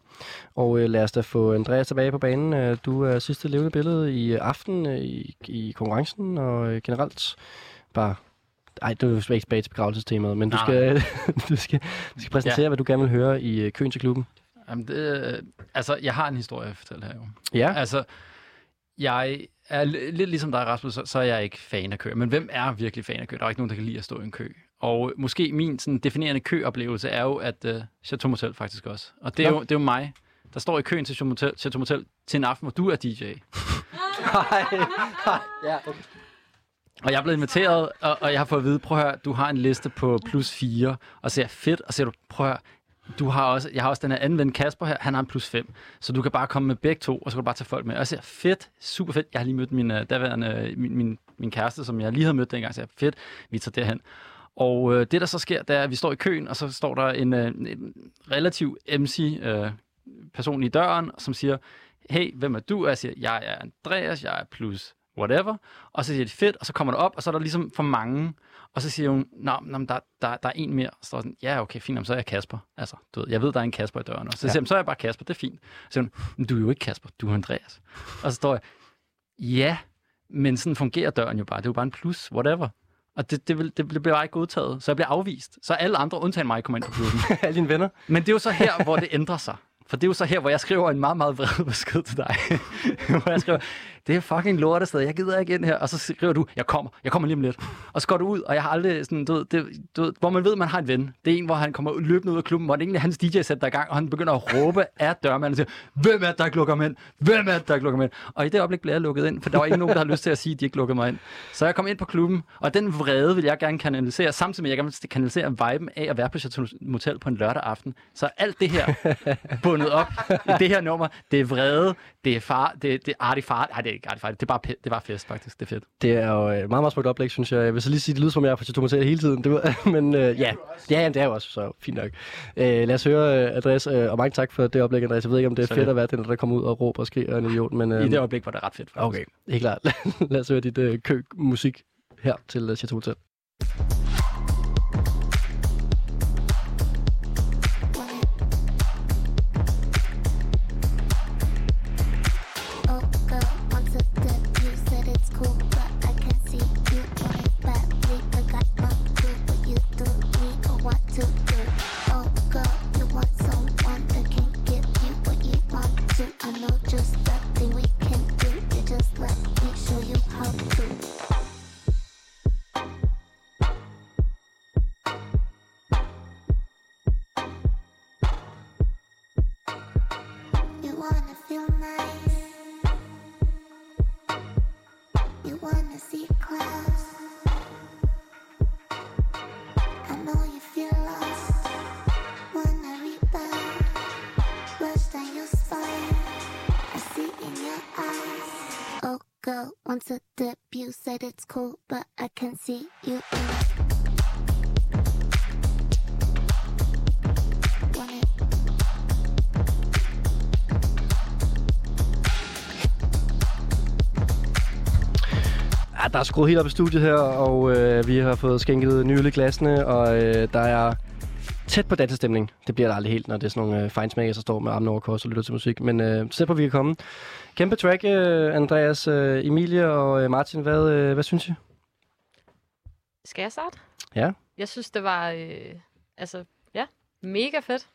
Og øh, lad os da få Andreas tilbage på banen. Øh, Du er sidste levende billede i aften øh, i, i konkurrencen, og øh, generelt bare... Ej, du er jo ikke tilbage til begravelsestemaet, men du skal, du skal, du skal præsentere, ja. hvad du gerne vil høre i øh, køen til klubben. Jamen, det, altså, jeg har en historie at fortælle her jo. Ja. Altså, jeg er li- lidt ligesom dig, Rasmus, så, så er jeg ikke fan af kø. Men hvem er virkelig fan af kø? Der er ikke nogen, der kan lide at stå i en kø. Og måske min sådan, definerende køoplevelse er jo, at uh, Chateau Motel faktisk også. Og det er, Nå. jo, det er jo mig, der står i køen til Chateau Motel, Chateau Motel til en aften, hvor du er DJ. ja, okay. Og jeg er blevet inviteret, og, og jeg har fået at vide, prøv at høre, du har en liste på plus 4, og så er fedt, og så du, prøv at høre, du har også, jeg har også den her anden ven, Kasper her, han har en plus 5, så du kan bare komme med begge to, og så kan du bare tage folk med. Og jeg siger, fedt, super fedt, jeg har lige mødt min, uh, daværende, øh, min, min, min kæreste, som jeg lige havde mødt dengang, så jeg fedt, vi tager derhen. Og øh, det, der så sker, det er, at vi står i køen, og så står der en, øh, en relativ MC-person øh, i døren, som siger, hey, hvem er du? Og jeg siger, jeg er Andreas, jeg er plus whatever. Og så siger de, fedt, og så kommer der op, og så er der ligesom for mange. Og så siger hun, nå, nå der, der, der er en mere. Så jeg sådan, ja, okay, fint, så er jeg Kasper. Altså, du ved, jeg ved, der er en Kasper i døren. Og så Ja. siger jeg, så er jeg bare Kasper, det er fint. Så siger hun, du er jo ikke Kasper, du er Andreas. Og så står jeg, ja, men sådan fungerer døren jo bare. Det er jo bare en plus, whatever. Og det, det, vil, det bliver bare ikke godtaget. Så jeg bliver afvist. Så alle andre, undtagen mig, kommer ind på klubben. Alle dine venner. Men det er jo så her, hvor det ændrer sig. For det er jo så her, hvor jeg skriver en meget, meget vred besked til dig. hvor jeg skriver, det er fucking lortested, jeg gider ikke ind her. Og så skriver du, jeg kommer, jeg kommer lige om lidt. Og så går du ud, og jeg har aldrig sådan, du ved, det, du ved, hvor man ved, man har en ven. Det er en, hvor han kommer løbende ud af klubben, hvor det egentlig er hans DJ sætter i gang, og han begynder at råbe af dørmanden og siger, hvem er det, der ikke lukker mig ind? Hvem er det, der ikke lukker mig ind? Og i det øjeblik blev jeg lukket ind, for der var ikke nogen, der havde lyst til at sige, at de ikke lukkede mig ind. Så jeg kom ind på klubben, og den vrede vil jeg gerne kanalisere, samtidig med, at jeg gerne vil kanalisere viben af at være på Chateau Motel på en lørdag aften. Så alt det her bundet op i det her nummer, det er vrede, det er far, det, det er artig far, nej, det er ikke artig far, det er bare, det er bare fest, faktisk, det er fedt. Det er jo et meget, meget smukt oplæg, synes jeg. Jeg vil så lige sige, det lyder som, jeg er på Motel hele tiden. Det var, men øh, ja, ja jamen, det er jo også så fint nok. Øh, lad os høre, øh, Andreas, øh, og mange tak for det oplæg, Andreas. Jeg ved ikke, om det er Så fedt det. at være den, der kommer ud og råber og skriger er en idiot. Men, øh, I det øjeblik var det ret fedt, faktisk. Okay, helt klart. lad os høre dit øh, kø-musik her til øh, Chateau Motel. Ja, der er skruet helt op i studiet her, og øh, vi har fået skænket nylig glasene, og øh, der er tæt på dansestemning. Det bliver der aldrig helt, når det er sådan nogle øh, fejnsmækker, der står med armene over kors og lytter til musik. Men øh, så på, vi kan komme. Kæmpe track, øh, Andreas, øh, Emilie og øh, Martin. Hvad, øh, hvad synes I? Skal jeg starte? Ja. Jeg synes, det var øh, altså, ja, mega fedt.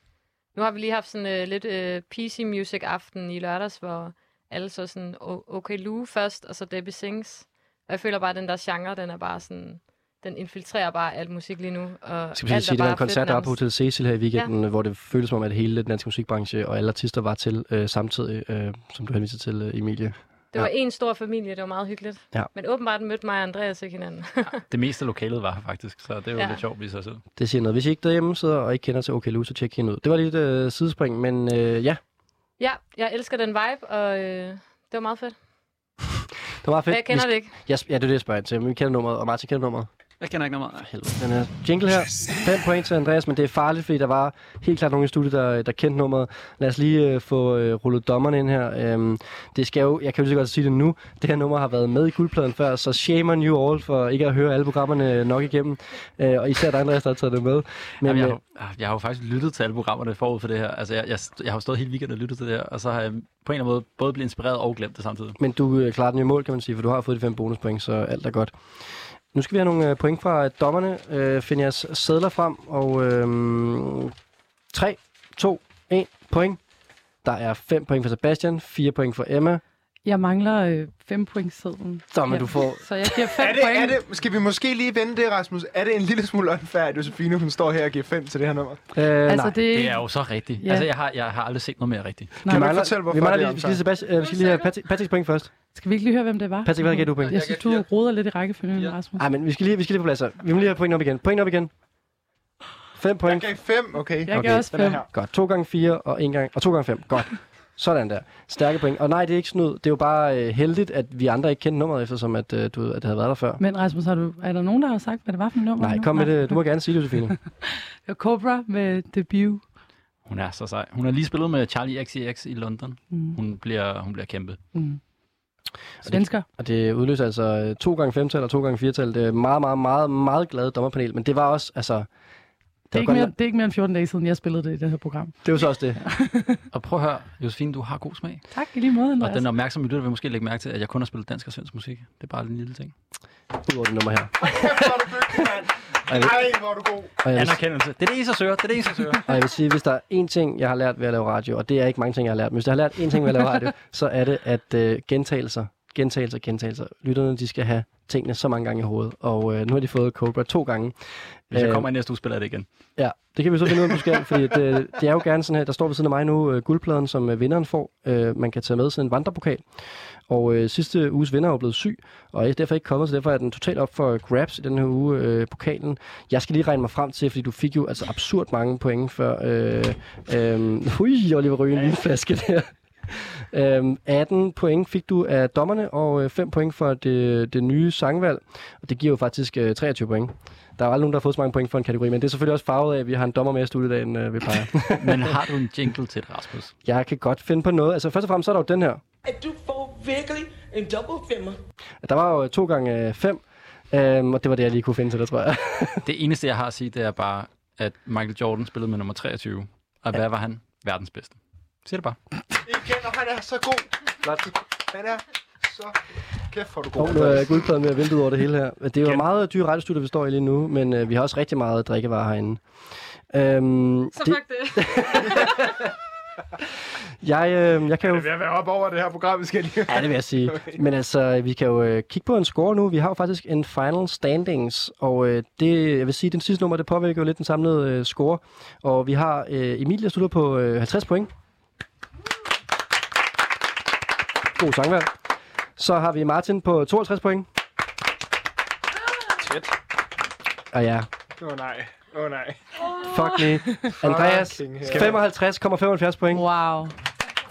Nu har vi lige haft sådan øh, lidt øh, PC Music aften i lørdags, hvor alle så sådan O- OK Lou først, og så Debbie Sings. Og jeg føler bare, at den der genre, den er bare sådan, den infiltrerer bare alt musik lige nu. Og Skal vi sige, det var en koncert, der var på. Hotel Cecil her i weekenden, ja. hvor det føltes som om, at hele den danske musikbranche og alle artister var til øh, samtidig, øh, som du henviste til, øh, Emilie. Det var en stor familie, det var meget hyggeligt. Ja. Men åbenbart mødte mig og Andreas ikke hinanden. Det meste af lokalet var her faktisk, så det er jo Ja. ja. lidt sjovt i sig selv. Det siger noget. Hvis I ikke derhjemme sidder og ikke kender til OK Lou, så tjek hende ud. Det var lidt øh, sidespring, men øh, ja, ja, jeg elsker den vibe, og øh, det var meget fedt. Det var meget fedt. Jeg kender Vi- det ikke. Ja, ja, det er det, jeg spørger ind til. Men vi kender nummeret, og Martin kender nummeret. Jeg kender ikke noget Helvede. Den her jingle her. 5 point til Andreas, men det er farligt, fordi der var helt klart nogen i studiet, der, der kendte nummeret. Lad os lige øh, få øh, rullet dommerne ind her. Øhm, det skal jo, jeg kan jo lige så godt sige det nu, det her nummer har været med i guldpladen før, så shame on you all for ikke at høre alle programmerne nok igennem. Øh, og især dig, Andreas, der har taget det med. Men, Jamen, jeg, øh, har, jo- jeg har jo faktisk lyttet til alle programmerne forud for det her. Altså, jeg, jeg, jeg har jo stået hele weekenden og lyttet til det her, og så har jeg på en eller anden måde både blevet inspireret og glemt det samtidig. Men du øh, klarer den i mål, kan man sige, for du har fået de fem bonuspoint, så alt er godt. Nu skal vi have nogle øh, point fra øh, dommerne. Øh, find jeres sædler frem, og øh, 3, 2, 1 point. Der er 5 point for Sebastian, 4 point for Emma. Jeg mangler øh, 5 point sedlen. Så, men du får- Så jeg giver 5 Er det, point. er det, skal vi måske lige vende det, Rasmus? Er det en lille smule unfair, at Josefine hun står her og giver 5 til det her nummer? Øh, Altså, nej. det- Det er jo så rigtigt. Ja. Altså, jeg har, jeg har aldrig set noget mere rigtigt. Nej. Vi du mangler, fortælle, hvorfor vi mangler det er lige, vi skal lige, omsagt? Sebastian, øh, vi skal lige have Patrik, Patricks point først. Skal vi ikke lige høre, hvem det var? Patrick, hvad gav du point? Jeg synes, du roder lidt i rækkefølgen, ja. Rasmus. Ej, men vi skal lige, vi skal lige på plads her. Vi må lige have point op igen. Point op igen. 5 Jeg point. gav 5, okay. Jeg Okay, gav også den er 5. her. Godt. 2 gange 4 og 1 gang, og 2 gange 5. Godt. Sådan der. Stærke point. Og nej, det er ikke snyd. Det er jo bare øh, heldigt, at vi andre ikke kendte nummeret, eftersom at, øh, du, ved, at det havde været der før. Men Rasmus, har du, er der nogen, der har sagt, hvad det var for et nummer? Nej, nu? kom med det. Du må gerne sige det, Josefine. Det var Cobra med debut. Hun er så sej. Hun har lige spillet med Charlie XCX i London. Mm. Hun bliver, hun bliver kæmpe. Mm. Svensker. Og det udløser altså 2 gange 5 tal og 2 gange 4 tal. Det er meget, meget, meget, meget glad dommerpanel. Men det var også, altså... Det er, ikke mere, det er ikke mere end 14 dage siden, jeg spillede det i det her program. Det var så også det. Og prøv at høre, Josefine, du har god smag. Tak i lige måde, Og Andreas. den opmærksomme lytter vil måske lægge mærke til, at jeg kun har spillet dansk og svensk musik. Det er bare en lille ting. Udover det nummer her. Er. Og Ej, hvor er du god. og jeg vil, Anerkendelse. Det er det, I så søger. Det er det, I så søger. og jeg vil sige, hvis der er én ting, jeg har lært ved at lave radio, og det er ikke mange ting, jeg har lært, men hvis jeg har lært én ting ved at lave radio, så er det, at øh, gentagelser, gentagelser, gentagelser. Lytterne, de skal have tingene så mange gange i hovedet. Og øh, nu har de fået Cobra to gange. Hvis jeg Øh, kommer i næste uge, spiller jeg det igen. Ja, det kan vi så finde ud af, om du skal, fordi det, det er jo gerne sådan her, der står ved siden af mig nu øh, guldpladen, som øh, vinderen får. Øh, man kan tage med sådan en vandrepokal. Og øh, sidste uges vinder er jo blevet syg, og er derfor ikke kommet, så derfor er den totalt op for grabs i den her uge, øh, pokalen. Jeg skal lige regne mig frem til, fordi du fik jo altså absurd mange point før. Øh, øh, hui, Oliver Røgen, en flaske der. Øhm, 18 point fik du af dommerne, og øh, 5 point for det, det nye sangvalg. Og det giver jo faktisk øh, 23 point. Der er jo aldrig nogen, der har fået så mange point for en kategori, men det er selvfølgelig også farvet af, at vi har en dommer med i studiet end øh, vi plejer. Men har du en jingle til det, Rasmus? Jeg kan godt finde på noget. Altså først og fremmest så er der jo den her. At du får virkelig en double femmer. Der var jo to gange 5, øhm, og det var det, jeg lige kunne finde til det, tror jeg. Det eneste, jeg har at sige, det er bare, at Michael Jordan spillede med nummer 23. Og hvad var han? Verdens bedste. Sig det bare. Igen, og han er så god. Han er så... Kæft, hvor er du god. Nu er guldpladen ved at vælte ud over det hele her. Det er jo meget dyre radiostudie, vi står i lige nu, men øh, vi har også rigtig meget drikkevarer herinde. Øhm, Så fuck det. jeg, øh, jeg kan jo... Det er ved at være op over det her program, vi skal lige... Ja, det vil jeg sige. Men altså, vi kan jo øh, kigge på en score nu. Vi har jo faktisk en final standings, og øh, det, jeg vil sige, den sidste nummer, det påvirker jo lidt den samlede øh, score. Og vi har øh, Emilie slutter på øh, 50 point. God sangvalg. Så har vi Martin på 52 point. Tæt. Og ja. Åh oh, nej. Åh oh, nej. Fuck me. Andreas, 55,75 point. Wow.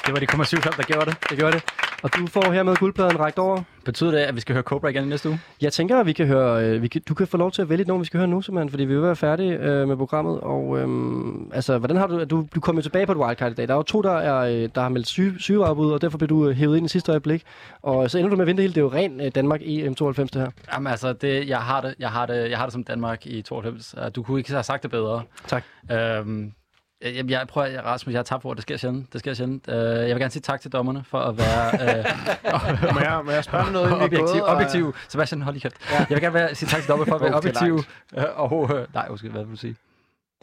Det var de 0,7 der gjorde det. Det gjorde det. Og du får hermed guldpladen rækt over. Betyder det, at vi skal høre Cobra igen næste uge? Jeg tænker, at vi kan høre, øh, vi kan, du kan få lov til at vælge et nummer, vi skal høre nu, simpelthen, fordi vi vil være færdige øh, med programmet. Og øhm, altså, hvordan har du, du, du kom jo tilbage på et wildcard i dag. Der er jo to, der, er, øh, der har meldt syge, sygeafbud, og derfor blev du øh, hævet ind i sidste øjeblik. Og så ender du med at vinde det hele. Det er jo ren øh, Danmark EM92, det her. Jamen altså, det, jeg, har det, jeg, har det, jeg har det som Danmark i 92. Uh, Du kunne ikke have sagt det bedre. Tak. Øhm, jeg, jeg prøver, jeg, Rasmus, jeg har tabt for, det sker sjældent. Det sker sjældent. Uh, jeg vil gerne sige tak til dommerne for at være uh, Må jeg, må jeg spørge om noget, inden vi er objektiv. gået, og- objektiv. Sebastian, hold lige kæft. Ja. Jeg vil gerne være, sige tak til dommerne for at være objektiv. Uh, og, uh, nej, undskyld, hvad vil du sige?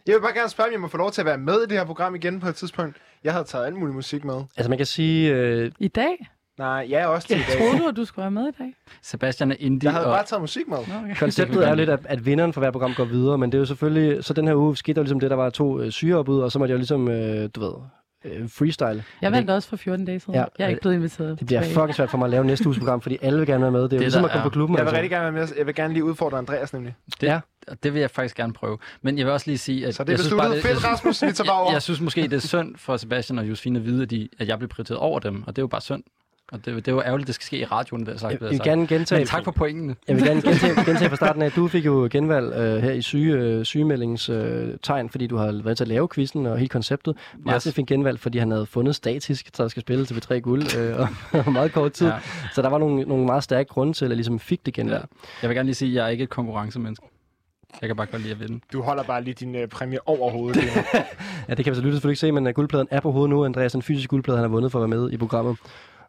Jeg vil bare gerne spørge, om jeg må få lov til at være med i det her program igen på et tidspunkt. Jeg havde taget alt mulig musik med. Altså, man kan sige... Øh, I dag? Nej, jeg er også til i dag. Troede du, at du skulle være med i dag? Sebastian er indie. Jeg havde og, bare taget musik med. Nå, okay. Konceptet er lidt, at, at vinderen for hver program går videre, men det er jo selvfølgelig... Så den her uge skete der ligesom det, der var to øh, sygeopbud, og så måtte jeg jo ligesom, øh, du ved, øh, freestyle. Jeg vandt også for 14 dage siden. Ja, jeg er ikke blevet inviteret Det bliver fucking svært for mig at lave næste uges program, fordi alle vil gerne være med. Det er jo Det ligesom at komme på klubben. Jeg vil altså. rigtig gerne være med. Jeg vil gerne lige udfordre Andreas nemlig. det, Ja. og det vil jeg faktisk gerne prøve. Men jeg vil også lige sige, at Så det er jeg synes bare, besluttet. det, Fedt, Rasmus. Vi tager bare over. jeg, jeg synes måske, det er synd for Sebastian og Josefine at vide, at, de, at jeg blev prioriteret over dem, og det er jo bare synd. Og det, det er jo ærgerligt, det skal ske i radioen, det er sagt. Jeg, det jeg vil gerne gentage... Men tak for pointene. Jeg vil gerne gentage, gentage fra starten af, at du fik jo genvalg øh, her i syge, øh, sygemeldingstegn, øh, tegn, fordi du har været til at lave quizzen og hele konceptet. Martin Yes. fik genvalg, fordi han havde fundet statisk, der skal spille til B3 Guld øh, og meget kort tid. Ja. Ja. Så der var nogle, nogle meget stærke grunde til, at jeg ligesom fik det genvalg. Jeg vil gerne lige sige, at jeg er ikke et konkurrencemenneske. Jeg kan bare godt lide at vinde. Du holder bare lige din uh, præmie over hovedet. Ja, det kan vi så lytte selvfølgelig ikke se, men uh, guldpladen er på hovedet nu. Andreas, den fysiske guldplade, han har vundet for at være med i programmet.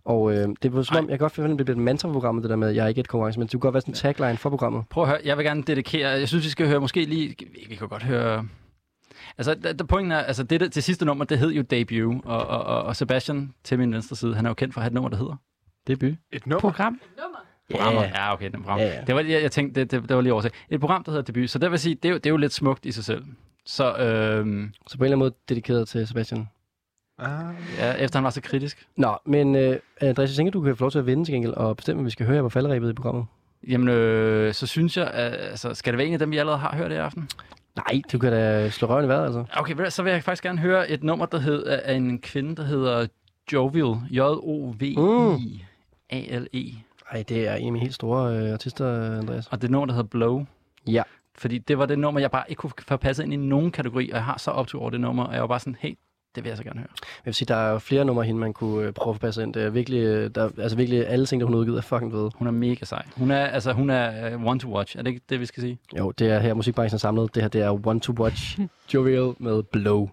Og øh, det var som om, jeg kan godt finde, at det bliver et mantra for programmet, det der med, at jeg er ikke et konkurrence, men det kunne godt være sådan en tagline for programmet. Prøv at høre, jeg vil gerne dedikere, jeg synes, vi skal høre, måske lige, vi kan godt høre, altså, der, der pointen er, altså, det, det, det sidste nummer, det hed jo Debut, og, og, og, og Sebastian til min venstre side, han er jo kendt for at have et nummer, der hedder Debut. Et nummer. Program. Programmer. Ja, okay, det er program. Ja, ja. Det var, jeg, jeg tænkte, det, det, det var lige oversat. Et program, der hedder Debut, så det vil sige, det er jo, det er jo lidt smukt i sig selv. Så øhm, Så på en eller anden måde dedikeret til Sebastian. Ah. ja, efter han var så kritisk. Nå, men øh, Andreas, jeg tænker, du kan få lov til at vinde til gengæld, og bestemme, om vi skal høre jer på faldrebet i programmet. Jamen, øh, så synes jeg, at, altså, skal det være en af dem, vi allerede har hørt i aften? Nej, du kan da slå røven i vejret, altså. Okay, så vil jeg faktisk gerne høre et nummer, der hed, af en kvinde, der hedder Jovial. J-O-V-I-A-L-E. Ej, det er en af mine helt store øh, artister, Andreas. Og det er et nummer, der hedder Blow. Ja. Fordi det var det nummer, jeg bare ikke kunne få passet ind i nogen kategori, og jeg har så optur over det nummer, og jeg var bare sådan, hey, det vil jeg så gerne høre. Jeg vil sige, der er jo flere numre, hende man kunne øh, prøve at få passet ind. Det er virkelig, øh, der, altså virkelig alle ting, der hun har udgivet, er fucking fede. Hun er mega sej. Hun er, altså, hun er uh, one to watch. Er det ikke det, vi skal sige? Jo, det er her musikbranchen er samlet. Det her, det er One to Watch Jovial med Blow.